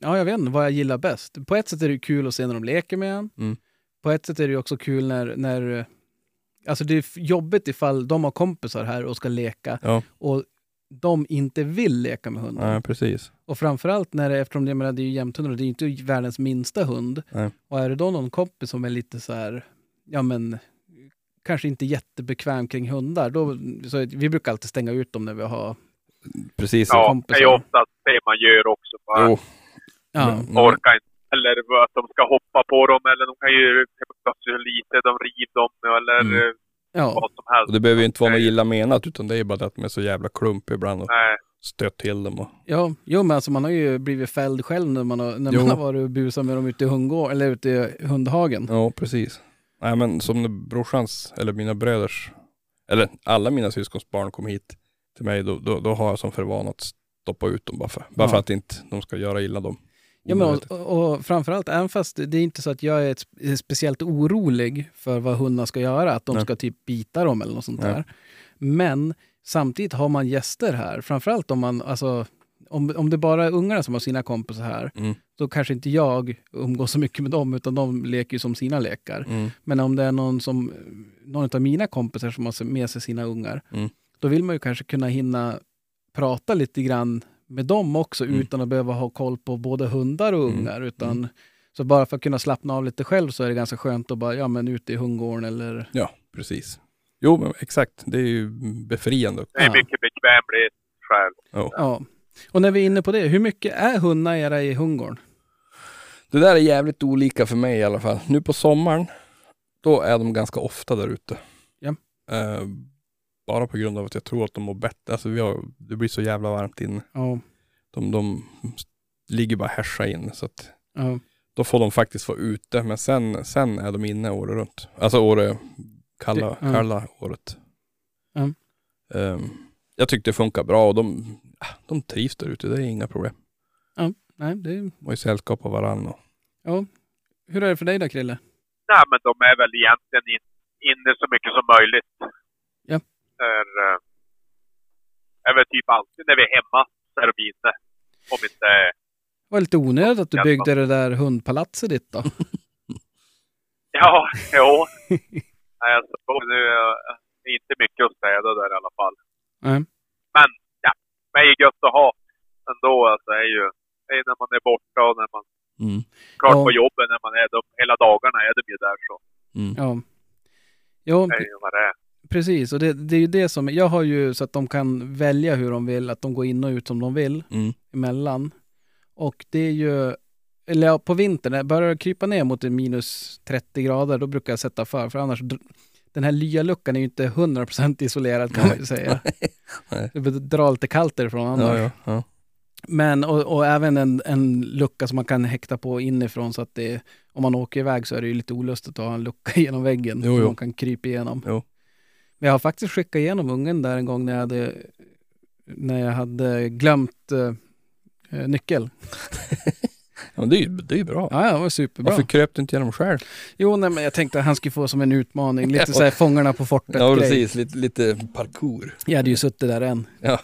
ja jag vet inte vad jag gillar bäst. På ett sätt är det kul att se när de leker med en.
Mm.
På ett sätt är det också kul när, när, alltså det är jobbigt ifall de har kompisar här och ska leka
Ja.
och de inte vill leka med hunden.
Nej, precis.
Och framförallt när det, eftersom det, menar, det är ju jämthundar och det är inte världens minsta hund.
Nej.
Och är det då någon kompis som är lite så här, ja men kanske inte jättebekväm kring hundar, då, så vi brukar alltid stänga ut dem när vi har
Precis.
Ja,
kompisar.
det är oftast det man gör också. Bara
Jo.
Ja,
Men-
orkar inte. Eller att de ska hoppa på dem, eller de kan ju så lite, de river dem, eller
Mm.
eh,
ja.
vad som helst.
Och det behöver ju inte vara något illa menat utan det är bara det att de är så jävla klumpiga ibland och
Nej,
stött till dem. Och,
Ja, jo men alltså man har ju blivit fälld själv när man har, när
Jo.
man har varit och busat med dem ute i hundgård, eller ute i hundhagen.
ja, precis. Nej men som när brorsans, eller mina bröders, eller alla mina syskons barn kom hit till mig, då, då, då har jag som för vana att stoppa ut dem bara för, bara
Ja.
för att inte de ska göra illa dem.
Ja, men och, och, framförallt, även fast det är inte så att jag är, ett, speciellt orolig för vad hundarna ska göra, att de
Nej.
ska typ bita dem eller något sånt
Nej.
där. Men samtidigt har man gäster här, framförallt om man, alltså, om, om det bara är ungarna som har sina kompisar här,
Mm.
då kanske inte jag umgås så mycket med dem, utan de leker ju som sina lekar.
Mm.
Men om det är någon, som, någon av mina kompisar som har med sig sina ungar,
Mm.
Då vill man ju kanske kunna hinna prata lite grann med dem också
Mm.
utan att behöva ha koll på både hundar och
Mm.
ungar. Utan, Så bara för att kunna slappna av lite själv så är det ganska skönt att bara, ja men ute i hundgården eller...
Ja, precis. Jo, men exakt. Det är ju befriande.
det är
Ja.
mycket bekvämlighet själv.
Ja.
Ja. Och när vi är inne på det, hur mycket är hundar era i hundgården?
Det där är jävligt olika för mig i alla fall. Nu på sommaren, då är de ganska ofta där ute.
Ja.
Eh, bara på grund av att jag tror att de mår bättre. Alltså vi har, det blir så jävla varmt inne.
Ja.
De, de ligger bara härsa inne. Så att
ja.
då får de faktiskt vara ute. Men sen, sen är de inne året runt. Alltså året, kalla,
Det- ja.
kalla året.
Ja.
Eh, jag tyckte det funkar bra och de, de trivs där ute. Det är inga problem.
Nej, det.
De har ju sällskap av varandra. och-
Ja. Hur är det för dig då, Krille?
Nej, men de är väl egentligen in, inne så mycket som möjligt.
Ja.
Är, eh, är väl typ alltid när vi är hemma så är de inne. Om inte...
Det var lite onödigt att du byggde det där hundpalatset ditt då. *laughs*
Ja, jo. Nej, alltså, nu är det inte mycket att städa där i alla fall.
Nej.
Men ja, det är gött att ha ändå. Alltså, det är ju det är när man är borta och när man...
Mm.
Klart
Ja.
på jobbet när man är de, hela dagarna är de ju där så.
Mm.
Ja. Jo,
Det är ju vad det är.
Precis. Och det, det är ju det som... Jag har ju så att de kan välja hur de vill, att de går in och ut som de vill
Mm.
emellan. Och det är ju... Eller ja, på vintern, när det börjar krypa ner mot minus 30 grader, då brukar jag sätta för. För annars, den här lyaluckan är ju inte 100% isolerad kan man ju säga. *laughs* Det drar lite kallt därifrån annars.
Ja, ja, ja.
Men, och, och även en, en lucka som man kan häkta på inifrån så att det, om man åker iväg så är det ju lite olustigt att ha en lucka *laughs* genom väggen
Jo,
som
jo.
man kan krypa igenom.
Jo.
Men jag har faktiskt skickat igenom ungen där en gång när jag hade, när jag hade glömt eh, eh, nyckel. *laughs*
ja det är ju det är ju bra.
Ja, det var superbra.
Varför kröp du inte igenom själv?
Jo, nej, men jag tänkte att han skulle få som en utmaning, *laughs* lite så här Fångarna på fortet
Ja precis, lite, lite parkour.
Jag hade ju suttit där än. *laughs*
Ja.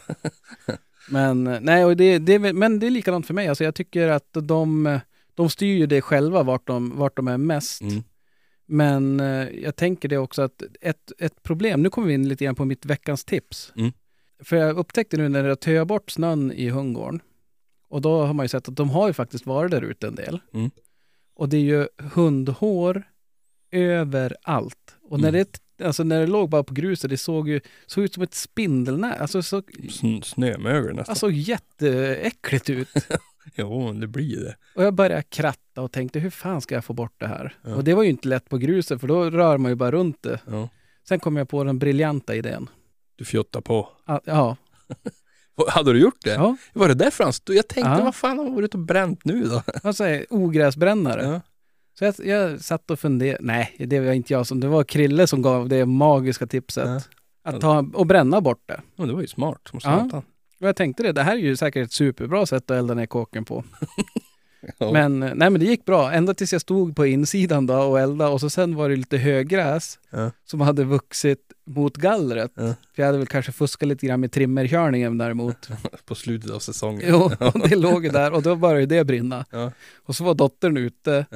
Men eh, nej, och det, det, men det är likadant för mig. Alltså, jag tycker att de, de styr ju det själva vart de, vart de är mest.
Mm.
Men eh, jag tänker det också att ett, ett problem, nu kommer vi in lite grann på mitt veckans tips.
Mm.
För jag upptäckte nu när jag töar bort snön i hundgården, och då har man ju sett att de har ju faktiskt varit där ute en del.
Mm.
Och det är ju hundhår överallt. Och när
Mm.
det alltså när det låg bara på gruset, det såg ju såg ut som ett spindelnät. Alltså så,
Sn- snömögel nästan.
alltså jätteäckligt ut. *laughs* *laughs*
jo, det blir det.
Och jag började kratta och tänkte, hur fan ska jag få bort det här?
Ja.
Och det var ju inte lätt på gruset, för då rör man ju bara runt det.
Ja.
Sen kom jag på den briljanta idén.
Du fjuttar på.
Ah, Ja, *laughs*
Hade du gjort det?
ja.
Var det därför han stod? Jag tänkte,
Ja.
vad fan har han varit och bränt nu då? *laughs*
alltså ogräsbrännare.
Ja.
Så jag, jag satt och funderade, nej det var inte jag som, det var Krille som gav det magiska tipset.
Ja.
Att ta och bränna bort det.
Men det var ju smart som
Ja.
satan.
Och jag tänkte det, det här är ju säkert ett superbra sätt att elda ner kåken på. *laughs*
Ja.
Men, eh, nej men det gick bra, ända tills jag stod på insidan då och eldade och så sen var det lite högräs
Ja.
som hade vuxit mot gallret.
Ja.
För jag hade väl kanske fuskat lite grann med trimmerkörningen däremot. *laughs*
På slutet av säsongen.
Jo, *laughs* och det låg ju där och då började det brinna. Och så var dottern ute.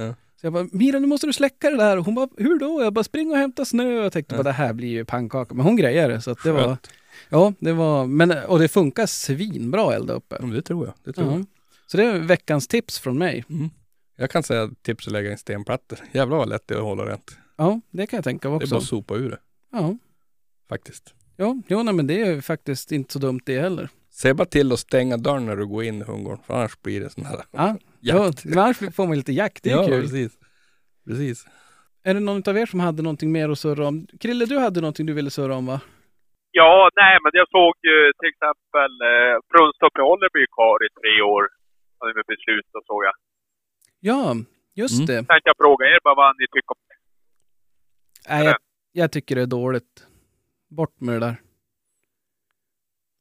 Så jag bara, Mira nu måste du släcka det där. Och hon bara, hur då? Jag bara, spring och hämta snö. Och jag tänkte
Ja.
det här blir ju pannkaka. Men hon grejade det. Så att det var,
Skönt.
ja, det var, men, och det funkar svinbra att elda uppe.
Ja, det tror jag. Det tror
Ja.
jag.
Så det är veckans tips från mig.
Mm. Jag kan säga tips att lägga in stenplattor. Jävlar vad lätt det är att hålla rent.
Ja, det kan jag tänka mig
Det är
också.
bara att sopa ur det.
Ja,
Faktiskt.
ja, jo, nej, men det är ju faktiskt inte så dumt det heller.
Se bara till att stänga dörren när du går in i hundgården. För annars blir det sån här
ja,
jakt.
men annars får man lite jakt. Det är
ja,
kul.
precis. Precis.
Är det någon av er som hade någonting mer att surra om? Krille, du hade någonting du ville surra om va?
Ja, nej, men jag såg ju till exempel eh, Brunstuppehållet blir kvar i tre år. Hade vi beslutat såg jag.
Ja, just
Mm.
det.
Tänkte jag fråga er bara vad ni tycker om det.
Nej, jag, jag tycker det är dåligt. Bort med det där.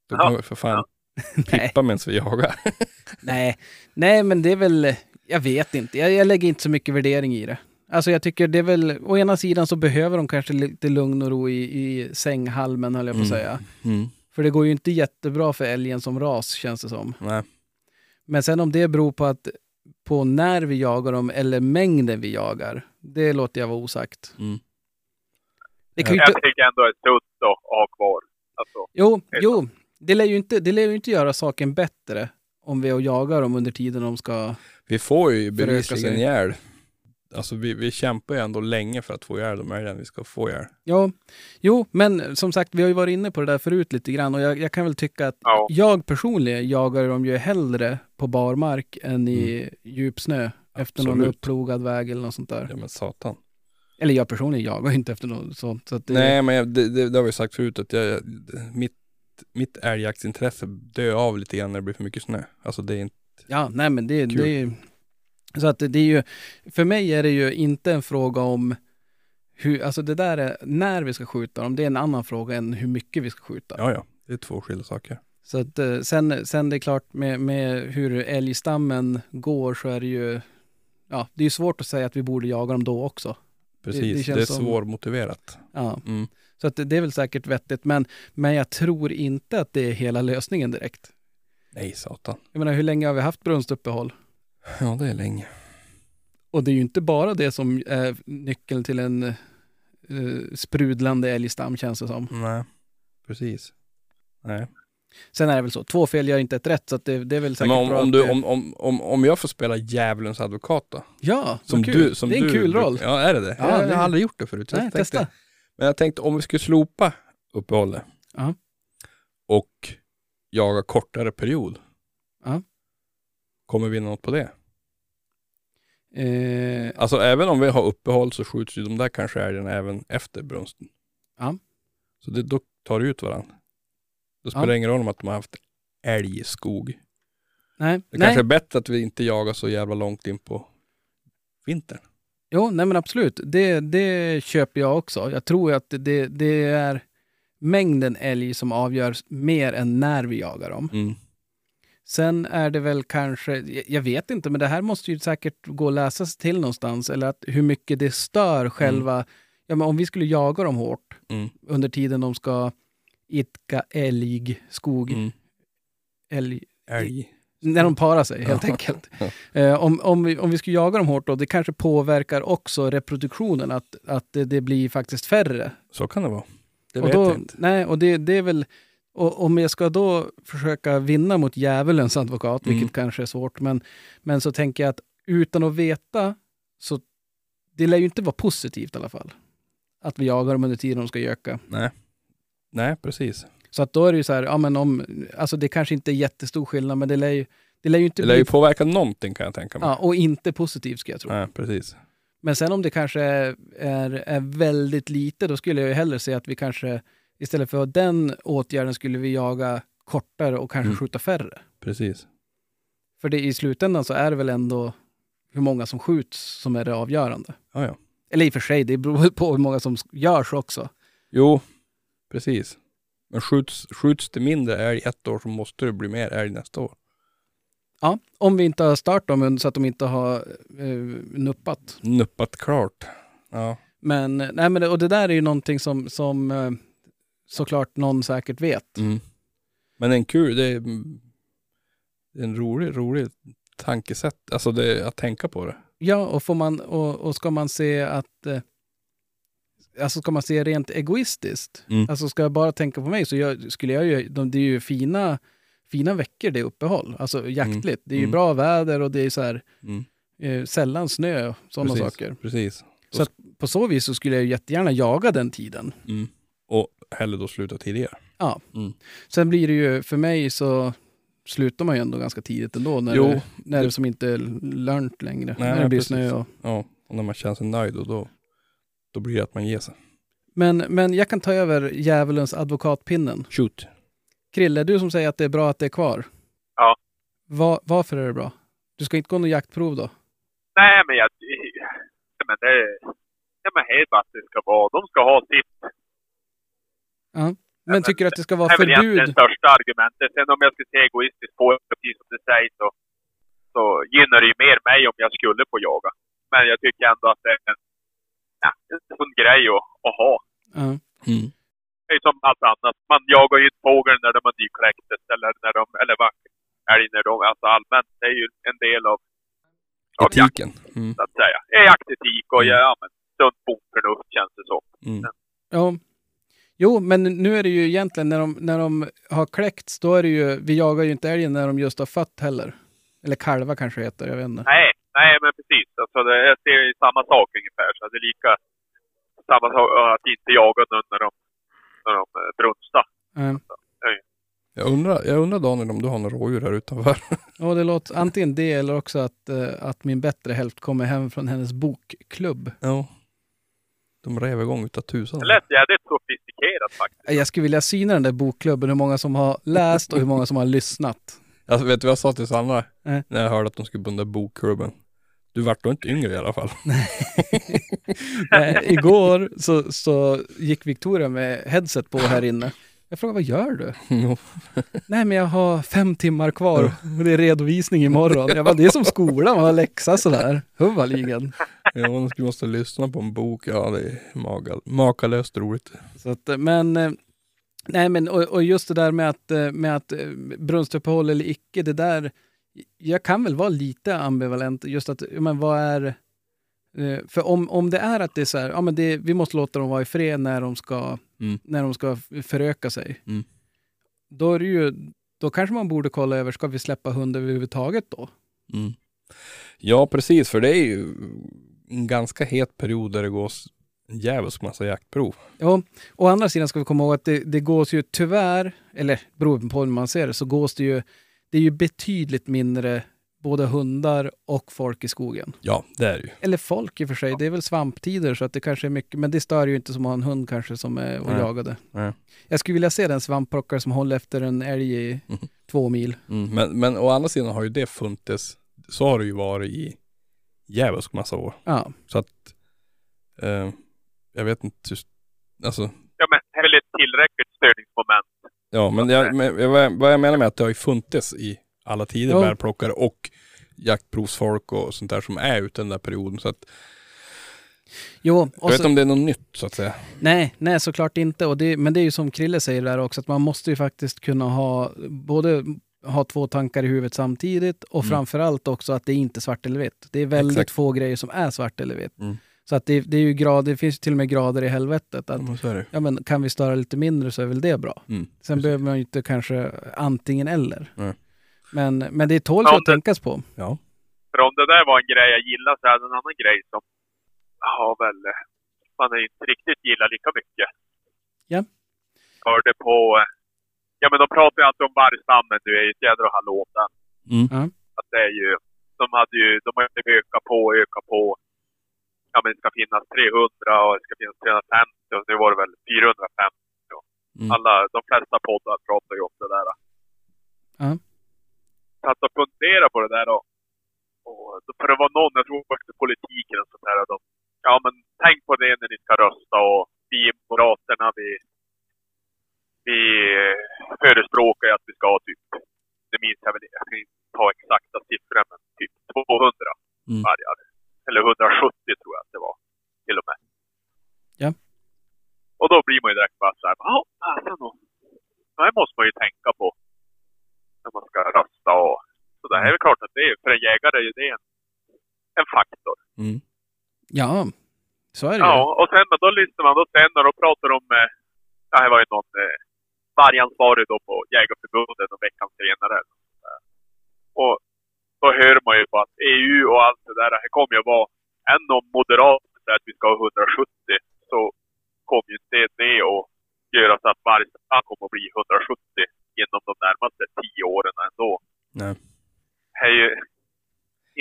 Då
Ja.
kan vi för fan
Nej, *laughs*
pippa medan vi jagar. *laughs*
nej, nej, men det är väl, jag vet inte. Jag, jag lägger inte så mycket värdering i det. Alltså jag tycker det är väl, å ena sidan så behöver de kanske lite lugn och ro i, i sänghalmen höll jag på att
Mm.
säga.
Mm.
För det går ju inte jättebra för älgen som ras känns det som.
Nej.
Men sen om det beror på att på när vi jagar dem eller mängden vi jagar, det låter jag vara osagt.
Mm.
Det kan ju
Jag
inte,
tycker ändå det är sunt att ha kvar. Alltså,
jo, jo, det lär ju inte, det lär ju inte göra saken bättre om vi är och jagar dem under tiden de ska...
Vi får ju bevisligen ihjäl. Alltså vi, vi kämpar ju ändå länge för att få ihjäl de älgarna vi ska få ihjäl.
Ja, jo, men som sagt, vi har ju varit inne på det där förut lite grann och jag, jag kan väl tycka att
ja.
jag personligen jagar dem ju hellre på barmark än i djup snö efter någon
Absolut.
upplogad väg eller något sånt där.
Ja men satan.
Eller jag personligen jagar ju inte efter något sånt. Så att det,
Nej men jag, det, det, det har vi sagt förut att jag, jag, mitt, mitt älgjaktsintresse dör av lite grann när det blir för mycket snö. Alltså det är inte,
Ja, nej men det,
Kul.
det är. Så att det, det är ju... För mig är det ju inte en fråga om hur, alltså det där är när vi ska skjuta dem, det är en annan fråga än hur mycket vi ska skjuta.
ja ja, det är två skilda saker.
Så att eh, sen, sen det är klart med, med hur älgstammen går så är det ju, ja det är ju svårt att säga att vi borde jaga dem då också.
Precis,
det
det,
känns
är
som-
svårmotiverat.
Ja,
Mm.
Så att det, är väl säkert vettigt, men, men jag tror inte att det är hela lösningen direkt.
Nej satan.
Jag menar, hur länge har vi haft brunstuppehåll?
Ja det är länge.
Och det är ju inte bara det som är nyckeln till en eh, sprudlande älgstam känns det som.
Nej, precis. Nej.
Sen är det väl så, två fel gör inte ett rätt, så det, det är väl säkert
Men om,
bra
om, du, om, om, om, om jag får spela djävulens advokat då?
Ja,
Som
kul.
du, som
det är en
du,
kul roll.
Ja, är det det?
Ja,
jag, jag har aldrig gjort det förut.
Nej, testa.
Men jag tänkte om vi skulle slopa uppehållet
Ja.
och jaga kortare period.
Ja.
Kommer vi något på det?
Eh,
Alltså även om vi har uppehåll så skjuts ju de där kanske älgarna även efter brunsten.
Ja.
Så det, då tar det ut varandra. Då spelar det ingen roll om att de har haft älg i skog.
nej,
Det
nej.
kanske är bättre att vi inte jagar så jävla långt in på vintern.
Jo, nej men absolut. Det, det köper jag också. Jag tror att det, det är mängden älg som avgör mer än när vi jagar dem.
Mm.
Sen är det väl kanske, jag- vet inte, men det här måste ju säkert gå att läsa sig till någonstans. Eller att hur mycket det stör själva, ja men om vi skulle jaga dem hårt
Mm.
under tiden de ska idka älgskog,
Mm.
älg,
Älg.
När de parar sig helt enkelt. Eh, om, om, vi, om vi skulle jaga dem hårt då, det kanske påverkar också reproduktionen, att, att det, det blir faktiskt färre.
Så kan det vara. Det vet
då,
jag inte.
Nej, och det, det är väl, och om jag ska då försöka vinna mot djävulens advokat, vilket
Mm.
kanske är svårt, men, men så tänker jag att utan att veta, så det lär ju inte vara positivt i alla fall. att vi jagar dem under tiden de ska göka.
Nej. Nej, precis.
Så att då är det ju så här, ja men om, alltså det kanske inte är jättestor skillnad, men det lär ju, det lär ju inte
Det lär
bli,
ju påverka någonting kan jag tänka mig.
ja, och inte positivt ska jag tro.
Nej, precis.
Men sen om det kanske är, är, är väldigt lite, då skulle jag ju hellre säga att vi kanske istället för den åtgärden skulle vi jaga kortare och kanske
Mm.
skjuta färre.
Precis.
För det, i slutändan så är det väl ändå hur många som skjuts som är det avgörande.
Ja, ja.
Eller i och för sig, det beror på hur många som görs också.
Jo, precis. Men skjuts, skjuts det mindre älg ett år så måste det bli mer älg nästa år.
Ja, om vi inte har stört dem så att de inte har eh, nuppat.
Nuppat klart. Ja.
Men, nej, men och det där är ju någonting som, som eh, såklart någon säkert vet.
Mm. Men en kul, det är, det är en rolig, rolig tankesätt. Alltså det, att tänka på det.
Ja, och, får man, och, och ska man se att... Eh, alltså ska man se rent egoistiskt,
Mm.
alltså ska jag bara tänka på mig så jag, skulle jag ju... De, det är ju fina, fina veckor det är uppehåll, alltså jaktligt. Det är ju
Mm.
bra väder och det är så här,
Mm.
eh, sällan snö och sådana saker.
Precis.
Så att på så vis så skulle jag jättegärna jaga den tiden.
Mm. Och hellre då sluta tidigare.
Sen blir det ju, för mig så slutar man ju ändå ganska tidigt ändå när,
Jo,
det, när det,
det-
som inte är lörnt längre.
Nej,
när det blir
precis.
snö och...
Ja, och när man känner sig nöjd och då, då blir det att man ger sig.
Men, men jag kan ta över djävulens advokatpinnen.
Shoot.
Krille, du som säger att det är bra att det är kvar.
Ja.
Va, varför är det bra? Du ska inte gå något jaktprov då?
Nej, men jag... ja, Men det... Ja, men hej vad det ska vara. De ska ha sitt.
Men
men
tycker du att det ska vara
Det är väl egentligen
förbud?
det största argumentet. Sen om jag ska se egoistiskt på det, precis som det sägs, så, så gynnar det ju mer mig om jag skulle få jaga. Men jag tycker ändå att det är en, ja, en sund grej att, att ha.
Mm.
Det är som allt annat. Man jagar ju inte fågel när de har nykläcktes eller när de, eller vad, älg när de, alltså allmänt. Det är ju en del av, av jakt,
Etiken. Mm.
så att säga. Det är jaktetik och ja, men, sunt bondförnuft känns det som.
Mm.
ja. Jo, men nu är det ju egentligen när de, när de har kläckts, då är det ju, vi jagar ju inte älgen när de just har fött heller. Eller kalva kanske heter, jag vet inte.
Nej, nej men precis. Alltså det, jag ser ju samma sak ungefär. Så det är lika samma sak att inte jaga nu när de, när de eh, brunstar.
Ja.
Jag, undrar, jag undrar Daniel om du har några rådjur här utanför? *laughs*
Och det låter antingen det eller också att, eh, att min bättre hälft kommer hem från hennes bokklubb.
ja. De rev igång utav tusan.
Det lät jävligt sofistikerat faktiskt.
Jag skulle vilja syna den där bokklubben, hur många som har läst och hur många som har lyssnat.
Alltså, vet du vad jag sa till Sandra?
Nej.
När jag hörde att de skulle där bokklubben. Du vart då inte yngre i alla fall. *laughs*
Nej, igår så, så gick Victoria med headset på här inne. Jag frågade, vad gör du?
Jo.
Nej, men jag har fem timmar kvar och det är redovisning imorgon. Jag bara, det är som skolan, man har läxa sådär. Huvaligen.
ja, man måste lyssna på en bok. Ja, det är makalöst roligt.
Så att, men, eh, nej men och, och just det där med att, eh, med att eh, brunstuppehåll eller icke, det där, jag kan väl vara lite ambivalent, just att, men vad är, eh, för om, om det är att det är så här, ja men det, vi måste låta dem vara i fred när de ska,
Mm.
när de ska föröka sig.
Mm.
Då är det ju, då kanske man borde kolla över, ska vi släppa hund överhuvudtaget då?
Mm. Ja, precis. För det är ju en ganska het period där det en djävulsk massa jaktprov.
Ja, å andra sidan ska vi komma ihåg att det, det gås ju tyvärr, eller beroende på hur man ser det, så gås det ju, det är ju betydligt mindre både hundar och folk i skogen.
Ja, det är det ju.
Eller folk i och för sig, det är väl svamptider så att det kanske är mycket, men det stör ju inte som att ha en hund kanske som är och
Nej.
jagade.
Nej.
Jag skulle vilja se den svampplockare som håller efter en älg i
Mhm.
två mil.
Mm. Men, men å andra sidan har ju det funnits, så har det ju varit i djävulsk massa år.
Ja,
Så att, eh, jag vet inte, just, alltså,
Ja, men det är väl ett tillräckligt störningsmoment.
ja men, jag, men vad jag- menar med att det har ju funnits i alla tider
Ja.
bärplockare och jaktprovsfolk och sånt där som är ute den där perioden. Så att,
jo,
jag vet
så,
inte om det är något nytt så att säga.
nej, nej såklart inte. Och det, men det är ju som Krille säger där också, att man måste ju faktiskt kunna ha både ha två tankar i huvudet samtidigt och
Mm.
framförallt också att det är inte svart eller vitt. Det är väldigt
Exakt.
få grejer som är svart eller vitt.
Mm.
Så att det, det är ju grad, det finns ju till och med grader i helvetet. Att,
Ja, är
ja, men kan vi störa lite mindre så är väl det bra.
Mm.
Sen
Precis.
behöver man ju inte kanske antingen eller.
Nej.
Men, men det tål
Ja,
för att
det-
tänkas på.
Ja.
För om det där var en grej jag gillade så är det en annan grej som har väl, man inte riktigt gillar lika mycket.
Ja.
Hörde på, ja men de pratar ju alltid om vargstammen nu, är ju ett jädra hallå den.
Mm.
Att det är ju, de hade ju, de har ju ökat på och ökat på. Ja men det ska finnas 300 och det ska finnas 350 och nu var det väl 450.
Mm.
Alla, de flesta poddar pratar ju om det där.
Ja.
Satt och funderade på det där och, och för det var någon, jag tror också politiken och sånt där. De, ja men tänk på det när ni ska rösta och vi Moderaterna vi, vi förespråkar ju att vi ska ha typ, det minns jag väl, jag kan inte ta exakta siffror men typ 200
Mm.
vargar. Eller 170 tror jag att det var till och med.
Ja.
Och då blir man ju direkt bara såhär, ja, fasen. Det här måste man ju tänka på. När man ska rösta och så det här är väl klart att det är, för en jägare är ju det en, en faktor.
Mm.
Ja, så är det.
Ja, och sen då lyssnar man då sen när de pratar om, eh, ja, det var ju någon eh, vargansvarig då på Jägarförbundet och veckan senare. Och då hör man ju på att EU och allt det där, det kommer ju vara, än om Moderaterna säger att vi ska ha 170 så kommer ju inte det att göra så att vargstammen kommer att bli 170 inom de närmaste tio åren ändå.
Nej.
Det är ju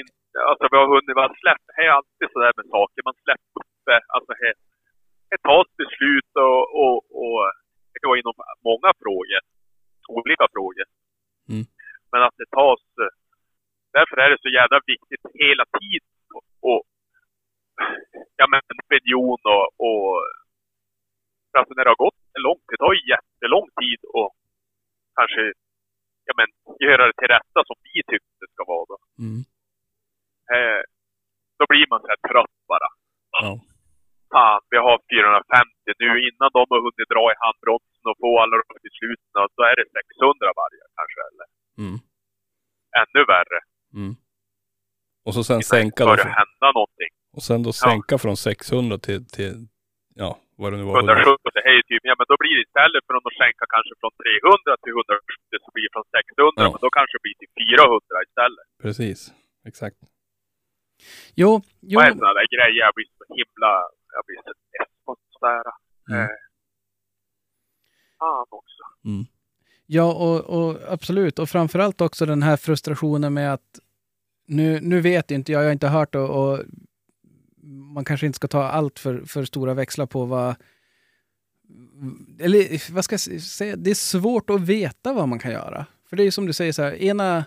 inte, alltså vi har hunnit, har släppt, det är alltid sådär med saker, man släpper upp det, alltså det, det tas beslut och, och, och det kan vara inom många frågor, olika frågor.
Mm.
Men att det tas, därför är det så jävla viktigt hela tiden och, och ja men opinion och, och alltså när det har gått en lång tid, det tar ju jättelång tid och kanske ja men göra det till rätta som vi tyckte det ska vara då.
Mm.
Eh, då blir man så här trött bara.
Ja.
Fan, vi har 450 nu. Innan de har hunnit dra i handbromsen och få alla de besluten, då är det 600 vargar kanske, eller
Mm.
ännu värre.
Mm. Och så sen
Innan
sänka då,
hända någonting.
och sen då sänka från 600 till, till, ja, vad det nu var.
170, det är ju typ, ja men då blir det istället för att skänka kanske från 300 till 170 så blir det från 600,
Ja.
men då kanske det blir till 400 istället.
Precis, exakt.
Jo, jo,
Vad är sådana där grejer? Jag blir så himla, jag blir så less på sådär.
Mm.
Eh, fan också.
Ja och, och absolut. Och framförallt också den här frustrationen med att nu, nu vet inte jag, jag har inte hört och, och man kanske inte ska ta allt för, för stora växlar på vad eller vad ska jag säga, det är svårt att veta vad man kan göra. För det är ju som du säger så här, ena,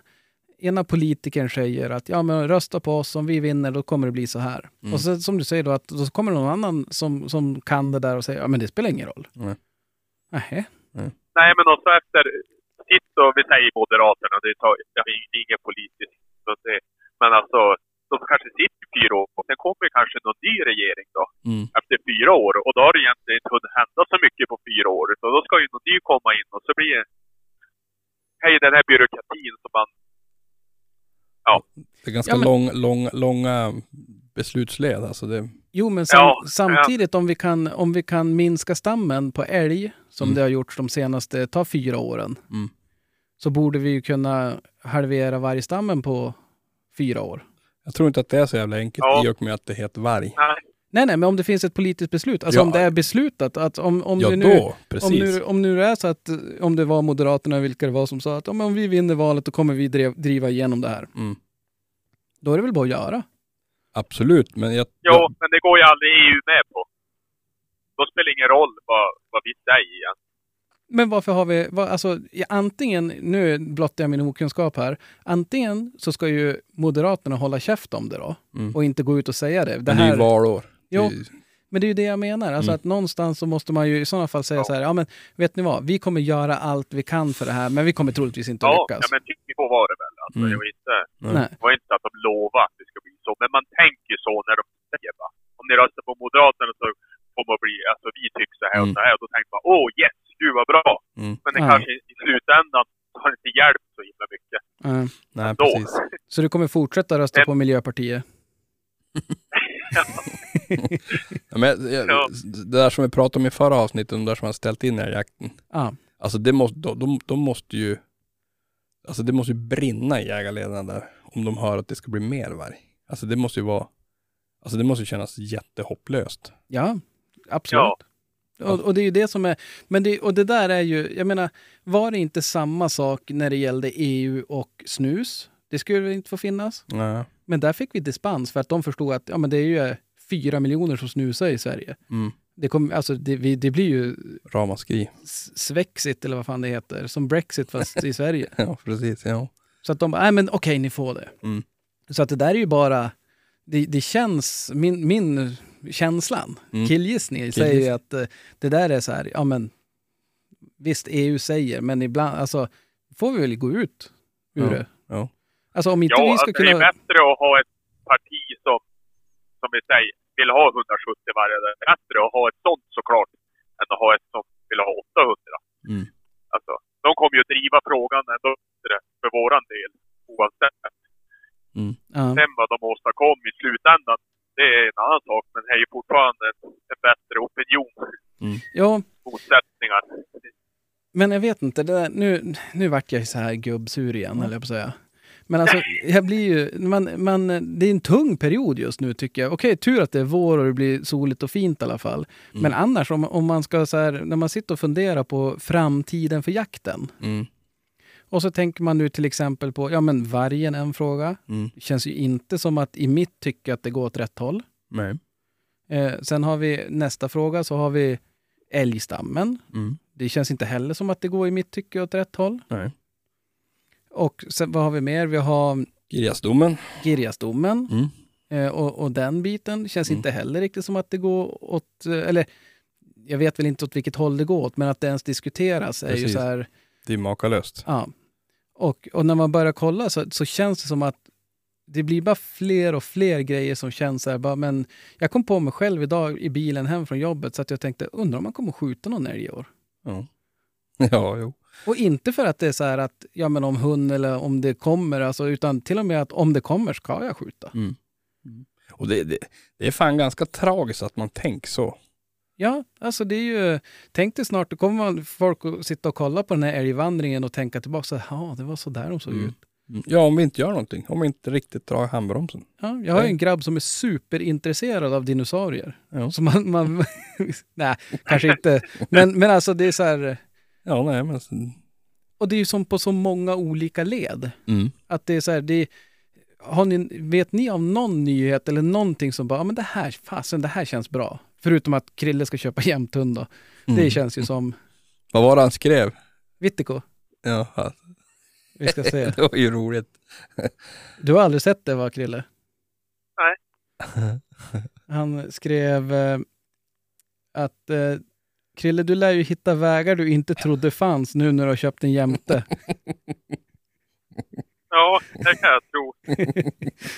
ena politikern säger att ja men rösta på oss, om vi vinner då kommer det bli så här.
Mm.
Och så, som du säger då att då kommer någon annan som, som kan det där och säger ja men det spelar ingen roll.
Nej.
Nähä.
Nej, men också efter, sitt och vi säger Moderaterna, det tar, jag är ingen politisk, så det, men alltså, de kanske sitter i fyra år och sen kommer kanske någon ny regering då,
Mm.
efter fyra år. Och då har det egentligen inte hunnit hända så mycket på fyra år. Så då ska ju någon ny komma in och så blir det, hej den här byråkratin som man,
Det är ganska
Ja, men-
lång, lång, långa beslutsled. Alltså det,
Jo, men sam,
Ja,
samtidigt om vi, kan, om vi kan minska stammen på älg, som
Mm.
det har gjorts de senaste, ta fyra åren,
Mm.
så borde vi ju kunna halvera vargstammen på fyra år.
jag tror inte att det är så jävla enkelt
Ja.
i och med att det heter varg.
nej,
Nej, nej, men om det finns ett politiskt beslut, alltså
Ja.
om det är beslutat att om, om
ja,
det nu...
då. Precis.
Om nu, om nu det är så att, eh, om det var Moderaterna, vilka det var som sa att om, om vi vinner valet då kommer vi drev, driva igenom det här.
Mm.
Då är det väl bara att göra.
Absolut, men jag...
jo, men det går ju aldrig EU med på. Då spelar det ingen roll vad, vad vi säger igen.
Men varför har vi, vad, alltså ja, antingen, nu blottar jag min okunskap här, antingen så ska ju Moderaterna hålla käft om det då
Mm.
och inte gå ut och säga det. det,
Men det är ju
här,
valår.
Jo. Men det är ju det jag menar, alltså
Mm.
att någonstans så måste man ju i sådana fall säga
Ja.
så här, ja men vet ni vad, vi kommer göra allt vi kan för det här, men vi kommer troligtvis inte
Ja,
lyckas.
ja men typ så var det väl. Alltså,
Mm.
det, var inte,
Nej.
det var inte att de lovade att det ska bli så. Men man tänker så när de säger va. Om ni röstar på Moderaterna så kommer det bli, alltså vi tycker så här och
Mm.
så här. Och då tänker man, åh yes, gud vad bra.
Mm.
Men det
Ja.
kanske i slutändan har inte hjälpt så himla mycket.
Ja.
Nej, precis.
Så du kommer fortsätta rösta
Men-
på Miljöpartiet? *laughs* *laughs*
Ja, men, jag,
Ja.
Det där som vi pratade om i förra avsnittet, de där som har ställt in den här jakten.
Ja.
Alltså det måste, de, de, de måste ju, alltså det måste ju brinna i jägarledarna där. Om de hör att det ska bli mer varg. Alltså det måste ju vara, alltså det måste ju kännas jättehopplöst.
Ja, Absolut.
Ja.
Och, och det är ju det som är, men det, och det där är ju, jag menar, var det inte samma sak när det gällde EU och snus? Det skulle inte få finnas?
Nej.
Men där fick vi dispens för att de förstod att ja, men det är ju fyra miljoner som snusar i Sverige.
Mm.
Det, kom, alltså, det, vi, det blir ju
Ramaskri.
Svexit eller vad fan det heter, som Brexit fast i Sverige. *laughs*
Ja, precis. Ja.
Så att de nej men okej, ni får det.
Mm.
Så att det där är ju bara, det, det känns, min, min känslan,
Mm.
killgissning, säger ju att eh, det där är så här, ja men visst EU säger, men ibland, alltså får vi väl gå ut ur
Ja,
det.
Ja.
Alltså om inte
Ja,
vi
alltså
ska
det är
kunna...
bättre att ha ett parti som, som vi säger, vill ha 170 vargar. Det är bättre att ha ett sånt såklart, än att ha ett som vill ha 800.
Mm.
Alltså, de kommer ju att driva frågan ändå bättre för våran del, oavsett.
Ja.
Sen vad de åstadkom i slutändan, det är en annan sak. Men det är ju fortfarande en, bättre opinion,
ja,
motsättningar.
men jag vet inte, det där, nu, nu vart jag så här gubbsur igen, eller jag på att säga. Men alltså, jag blir ju, man, man, det är en tung period just nu tycker jag. Okej, tur att det är vår och det blir soligt och fint i alla fall. Men annars, om, om man ska så här, när man sitter och funderar på framtiden för jakten.
Mm.
Och så tänker man nu till exempel på, ja men vargen är en fråga.
Mm.
Det känns ju inte som att i mitt tycke att det går åt rätt håll.
Nej.
Eh, sen har vi nästa fråga, så har vi älgstammen.
Mm.
Det känns inte heller som att det går i mitt tycke åt rätt håll.
Nej.
Och sen, vad har vi mer? Vi har
Girjasdomen.
Girjasdomen.
Mm.
Eh, och, och den biten känns
Mm.
inte heller riktigt som att det går åt, eh, eller jag vet väl inte åt vilket håll det går åt, men att det ens diskuteras är ju
Precis.
så här,
Det är makalöst.
ja. Och, och när man börjar kolla så, så känns det som att det blir bara fler och fler grejer som känns så här, bara, men jag kom på mig själv idag i bilen hem från jobbet så att jag tänkte, undrar om man kommer skjuta någon älg i år?
Ja. *laughs* Ja, jo.
Och inte för att det är så här att, ja men om hund eller om det kommer, alltså, utan till och med att om det kommer ska jag skjuta.
Mm. Och det, det, det är fan ganska tragiskt att man tänker så.
Ja, alltså det är ju, tänk dig snart, då kommer folk att sitta och kolla på den här älgvandringen och tänka tillbaka, så ja det var så där de såg
Mm.
ut.
Mm. Ja, om vi inte gör någonting. Om vi inte riktigt drar handbromsen.
Ja, jag har ju en grabb som är superintresserad av dinosaurier.
Ja.
Så man, man *laughs* nej, kanske inte, men, men alltså det är så här,
Ja, nej men...
och det är ju som på så många olika led.
Mm.
Att det är så här, det är, har ni, vet ni av någon nyhet eller någonting som bara, ja men det här, fasen det här känns bra. Förutom att Krille ska köpa jämthund då. Det
Mm.
känns ju som
Vad var det han skrev?
Vittiko.
Ja, alltså,
Vi ska se. *laughs*
det var ju roligt.
Du har aldrig sett det va, Krille?
Nej.
Han skrev eh, att eh, Krille, du lär ju hitta vägar du inte trodde fanns nu när du har köpt en jämte. *laughs*
Ja, det kan jag tro.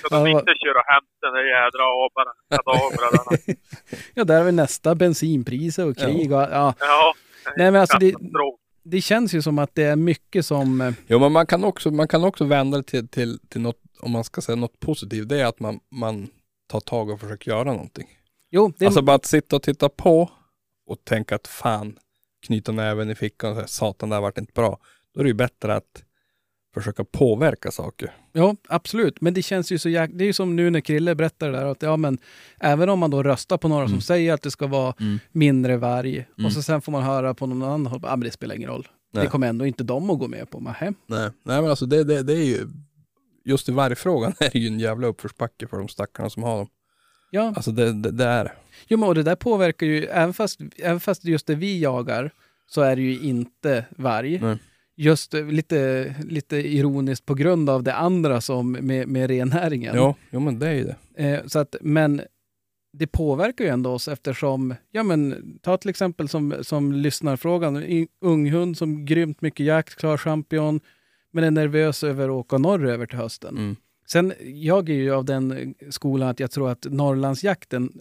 Ska de inte köra hem den där jädra abarna, kadavrarna? *laughs*
Ja, där har vi nästa bensinpriser och krig och ja.
Ja.
Nej, men alltså det-. Det känns ju som att det är mycket som... eh,
Jo, men man kan också, man kan också vända det till, till, till något, om man ska säga något positivt, det är att man, man tar tag och försöker göra någonting.
Jo, det,
Alltså bara att sitta och titta på och tänka att fan, knyta näven i fickan och säga satan det här vart inte bra. Då är det ju bättre att försöka påverka saker.
Ja, absolut. Men det känns ju så jäk... Det är ju som nu när Krille berättar det där att ja, men även om man då röstar på några som
Mm.
säger att det ska vara
Mm.
mindre varg
Mm.
och så sen får man höra på någon annan håll, ja men det spelar ingen roll.
Nej.
Det kommer ändå inte de att gå med på. Nähä.
Nej, nej men alltså det, det, det är ju, just i vargfrågan *laughs* är det ju en jävla uppförsbacke för de stackarna som har dem.
Ja,
Alltså det, det, det är det.
Jo, men och det där påverkar ju, även fast, även fast just det vi jagar så är det ju inte varg.
Nej.
Just lite, lite ironiskt på grund av det andra som med, med rennäringen.
Ja, jo men det är ju det.
Eh, så att, men det påverkar ju ändå oss eftersom, ja men ta till exempel som, som lyssnarfrågan, en ung hund som grymt mycket jakt, klar champion, men är nervös över att åka norröver till hösten.
Mm.
Sen, jag är ju av den skolan att jag tror att Norrlandsjakten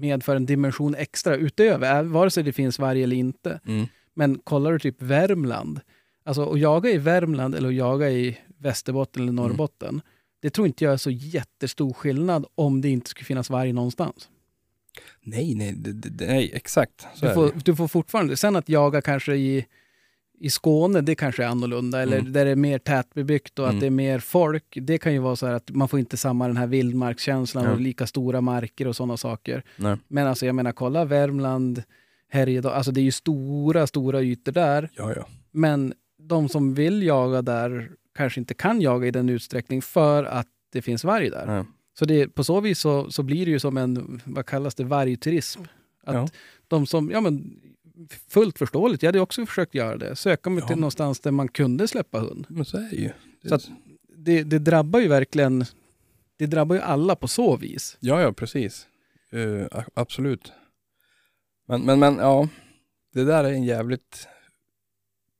medför en dimension extra utöver, äh, vare sig det finns varg eller inte.
Mm.
Men kollar du typ Värmland, alltså att jaga i Värmland eller att jaga i Västerbotten eller Norrbotten, det tror inte jag är så jättestor skillnad om det inte skulle finnas varg någonstans.
Nej, nej, nej, exakt.
Du får, du får fortfarande, sen att jaga kanske i, i Skåne, det kanske är annorlunda. Eller
Mm.
där det är mer tätbebyggt och att
Mm.
det är mer folk. Det kan ju vara så här att man får inte samma den här vildmarkskänslan
Ja.
och lika stora marker och sådana saker.
Nej.
Men alltså jag menar, kolla Värmland, Härjedalen, alltså det är ju stora, stora ytor där.
Ja, ja.
Men de som vill jaga där kanske inte kan jaga i den utsträckning för att det finns varg där.
Nej.
Så det, på så vis så, så blir det ju som en, vad kallas det, vargturism. Att de som, ja men fullt förståeligt, jag hade också försökt göra det. Söka mig
Ja.
till någonstans där man kunde släppa hund.
Men så är det ju. Det,
Så att- Det, det drabbar ju verkligen, det drabbar ju alla på så vis.
Ja, ja, precis. A- absolut. Men, men, men ja, det där är en jävligt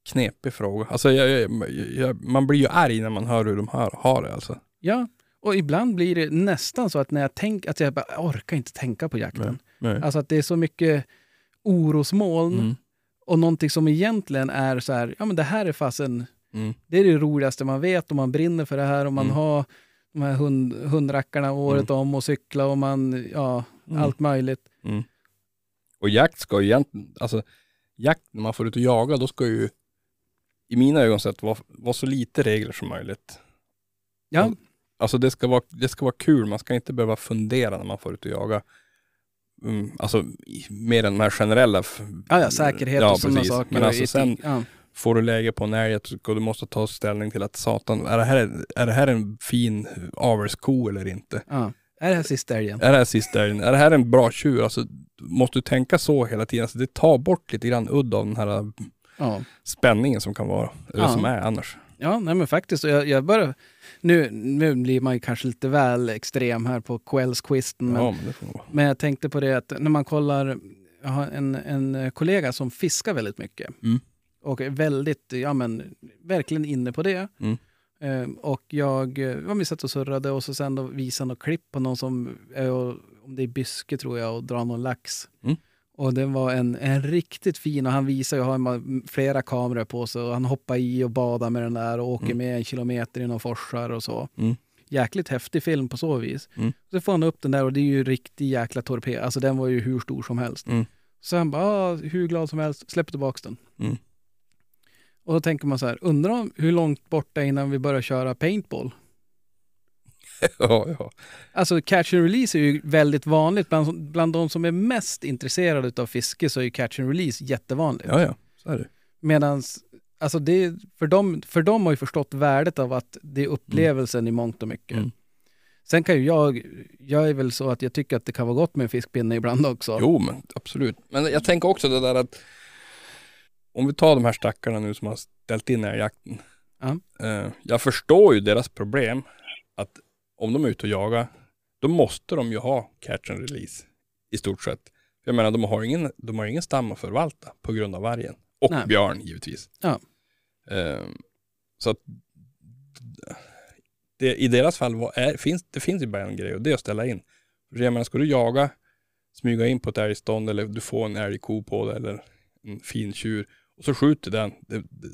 knepig fråga. Alltså, jag, jag, jag, man blir ju arg när man hör hur de har, har det alltså.
Ja, och ibland blir det nästan så att när jag tänker, att jag bara orkar inte tänka på jakten.
Nej.
Alltså att det är så mycket orosmoln
Mm.
och någonting som egentligen är så här, ja men det här är fasen,
Mm.
det är det roligaste man vet och man brinner för det här och man
Mm.
har de här hund, hundrackarna året om och cykla och man, ja,
Mm.
allt möjligt.
Mm. Och jakt ska ju egentligen, alltså jakt när man får ut och jaga, då ska ju i mina ögon sett vara, vara så lite regler som möjligt.
Ja,
Alltså det ska, vara, det ska vara kul, man ska inte behöva fundera när man får ut och jaga. Mm, alltså mer än de här generella.
ja, ja säkerhet
Ja,
och sådana saker.
Men alltså sen
ja.
får du läge på en älg och du måste ta ställning till att satan, är det här, är det här en fin avelsko eller inte?
ja. Är det här sista älgen?
Är det här sista älgen? Är det här en bra tjur? Alltså, måste du tänka så hela tiden. Alltså, det tar bort lite grann udd av den här
Ja.
spänningen som kan vara, eller som är annars.
Ja, nej men faktiskt. Jag, jag bara, nu, nu blir man ju kanske lite väl extrem här på kvällskvisten. Men,
Ja, men
men jag tänkte på det att när man kollar, jag har en, en kollega som fiskar väldigt mycket.
Mm.
Och är väldigt, ja men verkligen inne på det.
Mm.
Eh, och jag, ja, vi satt och surrade och så sen då visade något klipp på någon som om det är byske tror jag, och drar någon lax.
Mm.
Och det var en, en riktigt fin, och han visar ju, har flera kameror på sig och han hoppar i och badar med den där och åker
Mm.
med en kilometer i någon forsar och så.
Mm.
Jäkligt häftig film på så vis.
Mm.
Så får han upp den där och det är ju riktig jäkla torped, alltså den var ju hur stor som helst.
Mm.
Så han bara, ah, hur glad som helst, släpp tillbaks den.
Mm.
Och då tänker man så här, undrar om hur långt borta innan vi börjar köra paintball? *laughs*
ja, ja.
Alltså catch and release är ju väldigt vanligt. Bland, bland de som är mest intresserade av fiske så är ju catch and release jättevanligt.
ja, ja. Så är det.
Medan alltså det, för, dem, för dem har ju förstått värdet av att det är upplevelsen i mångt och mycket.
Mm.
Sen kan ju jag, jag är väl så att jag tycker att det kan vara gott med en fiskpinne ibland också.
Jo, men absolut. Men jag tänker också det där att om vi tar de här stackarna nu som har ställt in älgjakten.
Ja.
Eh, jag förstår ju deras problem. Att om de är ute och jagar, då måste de ju ha catch and release i stort sett. Jag menar, de har ingen, de har ingen stam att förvalta på grund av vargen. Och
Nej.
björn givetvis.
Ja.
Eh, så att det, i deras fall var, är, finns, det finns ju bara en grej och det är att ställa in. För jag menar, ska du jaga, smyga in på ett älgstånd eller du får en älgko på det eller en fin tjur och så skjuter den. Det, det,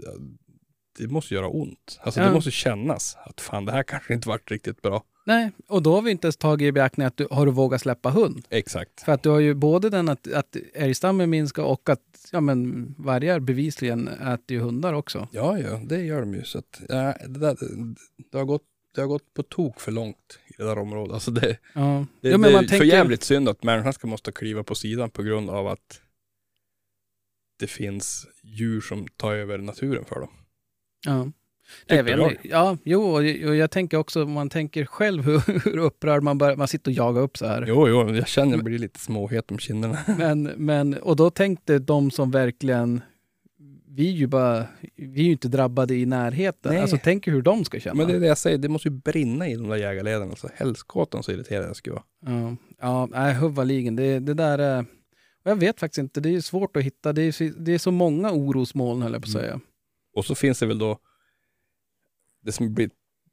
det måste göra ont. Alltså
Ja.
det måste kännas att fan det här kanske inte varit riktigt bra.
Nej, och då har vi inte ens tagit i beaktning att du har du vågat släppa hund.
Exakt.
För att du har ju både den att, att älgstammen minskar och att ja, men vargar bevisligen äter ju hundar också.
Ja, ja, det gör de ju. Så att, ja, det, där, det, har gått, det har gått på tok för långt i det där området. Alltså det,
Ja,
det,
ja, men
det är
man
för
tänker,
jävligt synd att människan ska måste kliva på sidan på grund av att det finns djur som tar över naturen för dem.
Ja. Jag vet,
jag.
inte. ja, jo, och jag, tänker också, man tänker själv hur, *laughs* hur upprörd man, bör, man sitter och jagar upp så här.
Jo, jo, jag känner det blir lite småhet om kinderna. *laughs*
Men, men, och då tänkte de som verkligen, vi är ju bara, vi är ju inte drabbade i närheten.
Nej.
Alltså tänk hur de ska känna.
Men det är det jag säger, det måste ju brinna i de där jägarleden. Alltså helskotan så irriterad jag skulle vara.
Ja, ja nej, huvvaligen. Det, det där är, och jag vet faktiskt inte, det är svårt att hitta. Det är, det är så många orosmoln höll jag på att
Mm.
säga.
Och så finns det väl då, det som blir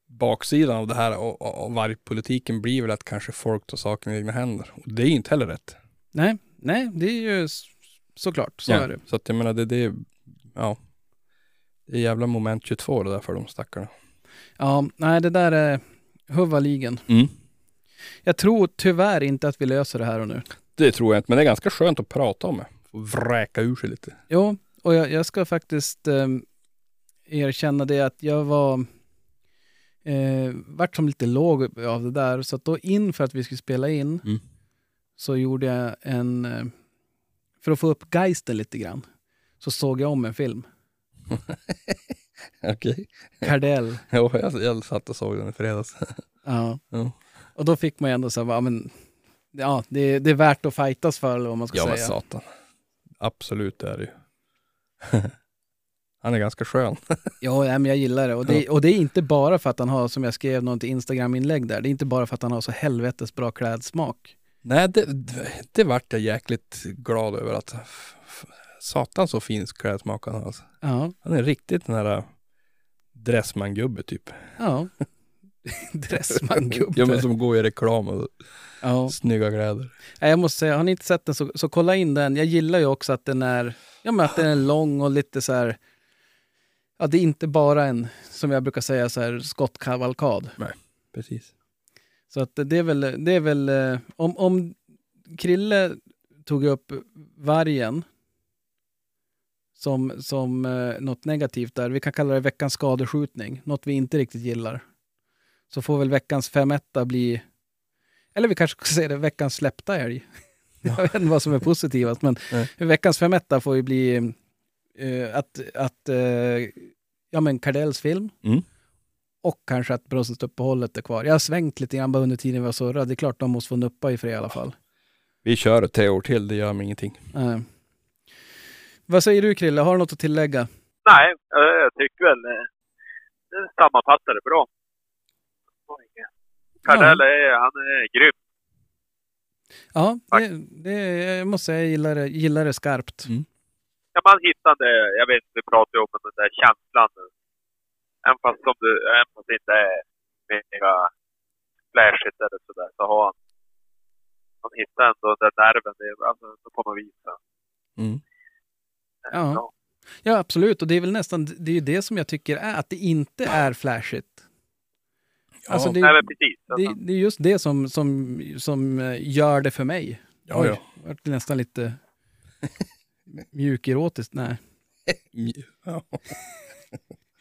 baksidan av det här och, och, och vargpolitiken blir väl att kanske folk tar saken i egna händer. Och det är ju inte heller rätt.
Nej, nej, det är ju såklart, så är det.
Så att jag menar, det, det är, ja, det är jävla moment 22 det där för de stackarna.
Ja, nej, det där är huvvaligen.
Mm.
Jag tror tyvärr inte att vi löser det här och nu.
Det tror jag inte, men det är ganska skönt att prata om det. Få vräka ur sig lite.
Jo, Och jag, jag ska faktiskt eh, erkänna det att jag var eh, vart som lite låg av det där. Så att då inför att vi skulle spela in
Mm.
så gjorde jag en, eh, för att få upp geisten lite grann, så såg jag om en film. *laughs*
Okej.
Kardell. *laughs*
Jo, jag, jag satt och såg den i fredags. *laughs*
Ja.
Ja.
Och då fick man ju ändå så här, ja, men, ja, det, det är värt att fightas för eller vad man ska
Ja men
säga.
satan. Absolut det är det ju. Han är ganska skön. *laughs*
Ja, men jag gillar det. Och, det. och det är inte bara för att han har, som jag skrev något Instagram-inlägg där, det är inte bara för att han har så helvetes bra klädsmak.
Nej, det, det vart jag jäkligt glad över att satan så fin klädsmak han har. Alltså.
Ja,
Han är riktigt den här Dressman-gubbe typ.
ja. *laughs* Dressman-gubbe.
Ja men som går i reklam och
Ja.
snygga kläder.
Nej, Jag måste säga, har ni inte sett den så, så kolla in den. Jag gillar ju också att den är, ja, men att den är lång och lite så här, ja det är inte bara en, som jag brukar säga, så här skottkavalkad.
Precis.
Så att det är väl, det är väl eh, om, om Krille tog upp vargen som, som eh, något negativt där, vi kan kalla det veckans skadeskjutning, något vi inte riktigt gillar. Så får väl veckans 5 bli, eller vi kanske ska säga det, veckans släppta älg. *laughs* Jag vet inte vad som är positivast, men
Nej.
veckans 5 får ju bli eh, att, att eh, ja men Kardells film,
Mm.
och kanske att bröstuppehållet är kvar. Jag har svängt lite grann bara under tiden vi var surrade. Det är klart de måste få nuppa i fred i alla fall.
Vi kör tre år till, det gör mig ingenting.
Eh. Vad säger du Krille, har du något att tillägga?
Nej, jag tycker väl eh, det sammanfattar det bra. Kardell är, han är grym.
Ja, det, det, jag måste säga jag gillar det, gillar det skarpt.
Mm.
Ja, man hittar det, jag vet inte, vi pratar ju om den där känslan. Även fast, som du, även fast det inte är mega flashigt eller sådär, så har han, han hittar ändå den där nerven, det, är- alltså, på något vis.
Mm.
Ja. Ja, absolut. Och det är väl nästan det, är ju det som jag tycker är att det inte är flashigt. Alltså, det,
Nej, precis.
det, det är just det som, som, som eh, gör det för mig.
Ja, ja.
Oj, vart det nästan lite *laughs* mjukerotiskt. Nej.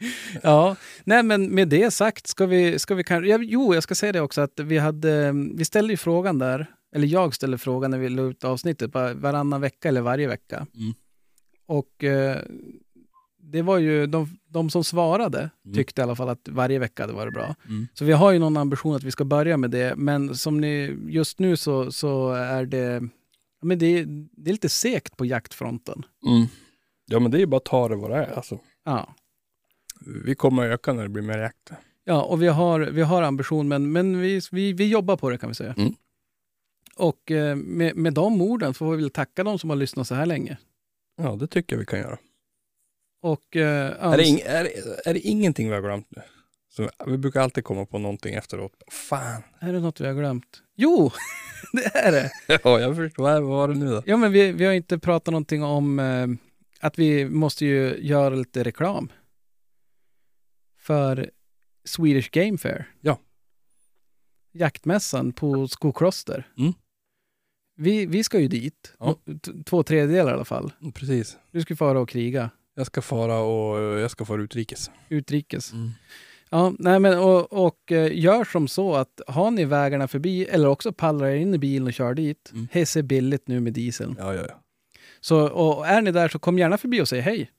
*laughs*
ja.
Nej men med det sagt ska vi, ska vi kanske, ja, jo jag ska säga det också att vi hade, vi ställde ju frågan där, eller jag ställde frågan när vi la ut avsnittet, varannan vecka eller varje vecka.
Mm.
Och eh, det var ju, de, de som svarade
Mm.
tyckte i alla fall att varje vecka hade varit bra.
Mm.
Så vi har ju någon ambition att vi ska börja med det, men som ni, just nu så, så är det, men det, det är lite segt på jaktfronten.
Mm. Ja men det är ju bara att ta det vad det är. Alltså,
Ja.
vi kommer att öka när det blir mer jakt.
Ja, och vi har, vi har ambition, men, men vi, vi, vi jobbar på det kan vi säga.
Mm.
Och eh, med, med de orden får vi väl tacka de som har lyssnat så här länge.
Ja det tycker jag vi kan göra.
Och eh,
Är det,
ans-
ing, är, är det ingenting vi har glömt nu? Så vi brukar alltid komma på någonting efteråt. Fan.
är det något vi har glömt? Jo, *laughs* det är det!
Ja jag förstår. Vad var det nu då?
Ja, men vi, vi har inte pratat någonting om eh, att vi måste ju göra lite reklam. För Swedish Game Fair.
Ja.
Jaktmässan på Skokloster.
Mm.
Vi, vi ska ju dit,
Ja.
Två tredjedelar i alla fall.
Precis.
Du ska fara och kriga.
Jag ska fara och jag ska fara utrikes.
utrikes. Ja, nej men och, och eh, gör som så att har ni vägarna förbi eller också pallar er in i bilen och kör dit.
Mm.
Hej är billigt nu med dieseln.
Ja, ja, ja.
Så och är ni där så kom gärna förbi och säg hej.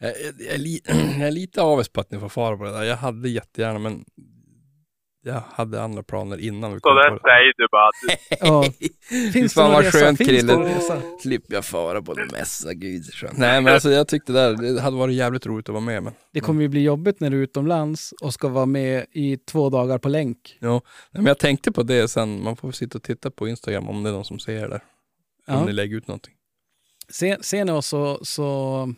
Jag, jag, jag, *clears throat* jag är lite avis på att ni får fara på det där. Jag hade jättegärna men jag hade andra planer innan vi
Så
kom
där
på det.
säger du bara att
Ja. *laughs* Finns det
fan
någon
vad
resa?
skönt
Finns det
Krille.
någon resa?
Slipper jag fara på en mässa, gud så skönt. Nej men alltså jag tyckte det, där, det hade varit jävligt roligt att vara med men.
Det kommer ju bli jobbigt när du är utomlands och ska vara med i två dagar på länk.
Nej, men jag tänkte på det sen, man får sitta och titta på Instagram om det är någon som ser det. Om
Ja.
ni lägger ut någonting.
Se, ser ni oss så, så...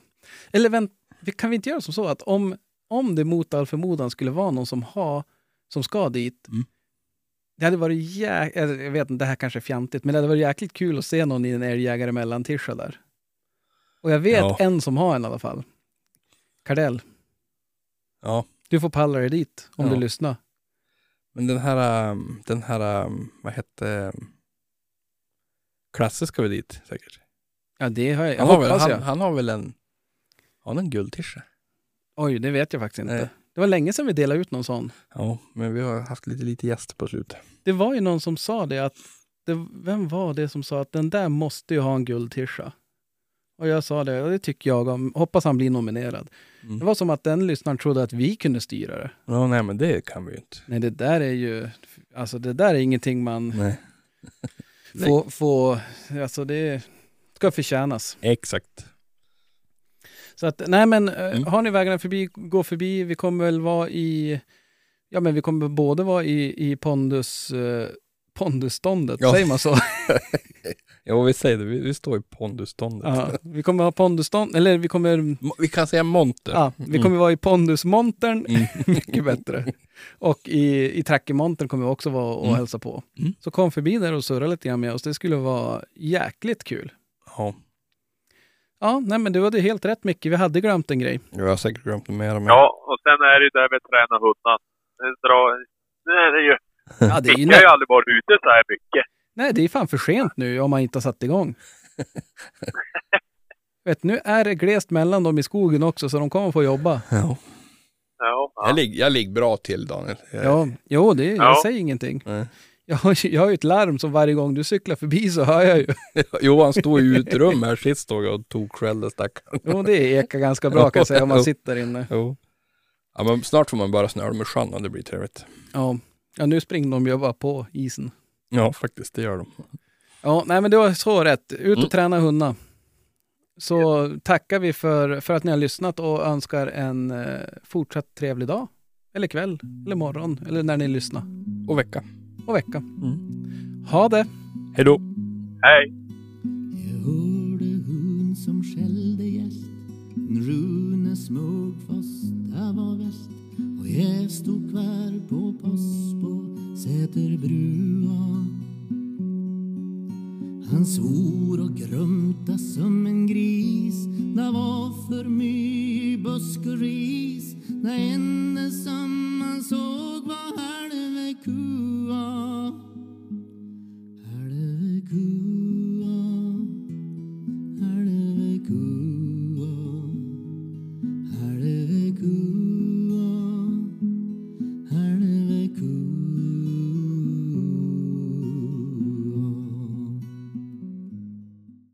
Eller vänt, kan vi inte göra som så att om, om det mot all förmodan skulle vara någon som, har, som ska dit,
Mm.
det hade varit jä... Jag vet inte, det här kanske är fjantigt, men det hade varit jäkligt kul att se någon i en älgjägare mellantischa där. Och jag vet
Ja.
en som har en i alla fall. Kardell,
Ja,
du får palla dig dit om
Ja.
du lyssnar.
men den här, ähm, den här, ähm, vad hette, ähm, Klasse ska vi dit säkert.
Ja, det har jag, jag
Han har, väl,
hoppas
han,
jag.
han har väl en, Har han en guldtisha?
Oj, det vet jag faktiskt inte.
Nej.
Det var länge sedan vi delade ut någon sån.
Ja, men vi har haft lite, lite gäster på slutet.
Det var ju någon som sa det att, det, vem var det som sa att den där måste ju ha en guldtisha? Och jag sa det, ja, det tycker jag om. Hoppas han blir nominerad.
Mm.
Det var som att den lyssnaren trodde att vi kunde styra det.
Ja, nej men det kan vi ju inte.
Nej, det där är ju, alltså det där är ingenting man
Nej. *laughs*
får, får alltså det ska förtjänas.
Exakt.
Så att, nej men, eh,
Mm.
har ni vägarna förbi, gå förbi. Vi kommer väl vara i, ja men vi kommer både vara i, i pondus, eh, pondusståndet,
Ja.
säger man så? *laughs*
Jo, vi säger det. Vi, vi står i pondusståndet.
ja, vi kommer ha pondusstånd, eller vi kommer,
Vi kan säga monter.
ja, vi kommer vara i pondusmontern,
Mm. *laughs*
mycket bättre. Och i, i trackermontern kommer vi också vara och
Mm.
hälsa på.
Mm.
Så kom förbi där och surra lite grann med oss, det skulle vara jäkligt kul.
Ja,
Ja, nej men du hade helt rätt Micke, vi hade glömt en grej.
jag har säkert glömt mer. Men...
Ja, och sen är det ju det här med att träna hundar. Det drar... Nej, det är ju...
Ja, det är ju
Micke har ju aldrig varit ute så här mycket.
Nej, det är fan för sent nu om man inte har satt igång. *laughs* Vet, nu är det glest mellan dem i skogen också, så de kommer få jobba.
Ja.
Ja, ja.
Jag, ligger, jag ligger bra till Daniel. Jag,
Ja, jo, det, jag
Ja.
säger ingenting.
Nej.
Jag har, jag har ju ett larm som varje gång du cyklar förbi så hör jag ju. *laughs*
Johan stod i ett rum här sist stod jag och tog skäll stackaren.
Jo, det ekar ganska bra kan jag säga om man *laughs* sitter inne.
Jo. Ja, men snart får man börja snöra med sjön och det blir trevligt.
Ja, ja nu springer de ju bara på isen.
Ja, faktiskt, det gör de.
Ja, nej men det var så rätt. Ut och
Mm.
träna hundar. Så tackar vi för, för att ni har lyssnat och önskar en eh, fortsatt trevlig dag. Eller kväll, eller morgon, eller när ni lyssnar.
Och vecka.
Och vecka.
Mm.
Ha det!
Hej då!
Hej!
Jag hörde hund som skällde gäst En Rune Smugfoss, det var väst Och jag stod kvar på post på Säterbrua Han svor och grumta som en gris Det var för mycket busk och ris det enda som man såg var halve kua, halve kua.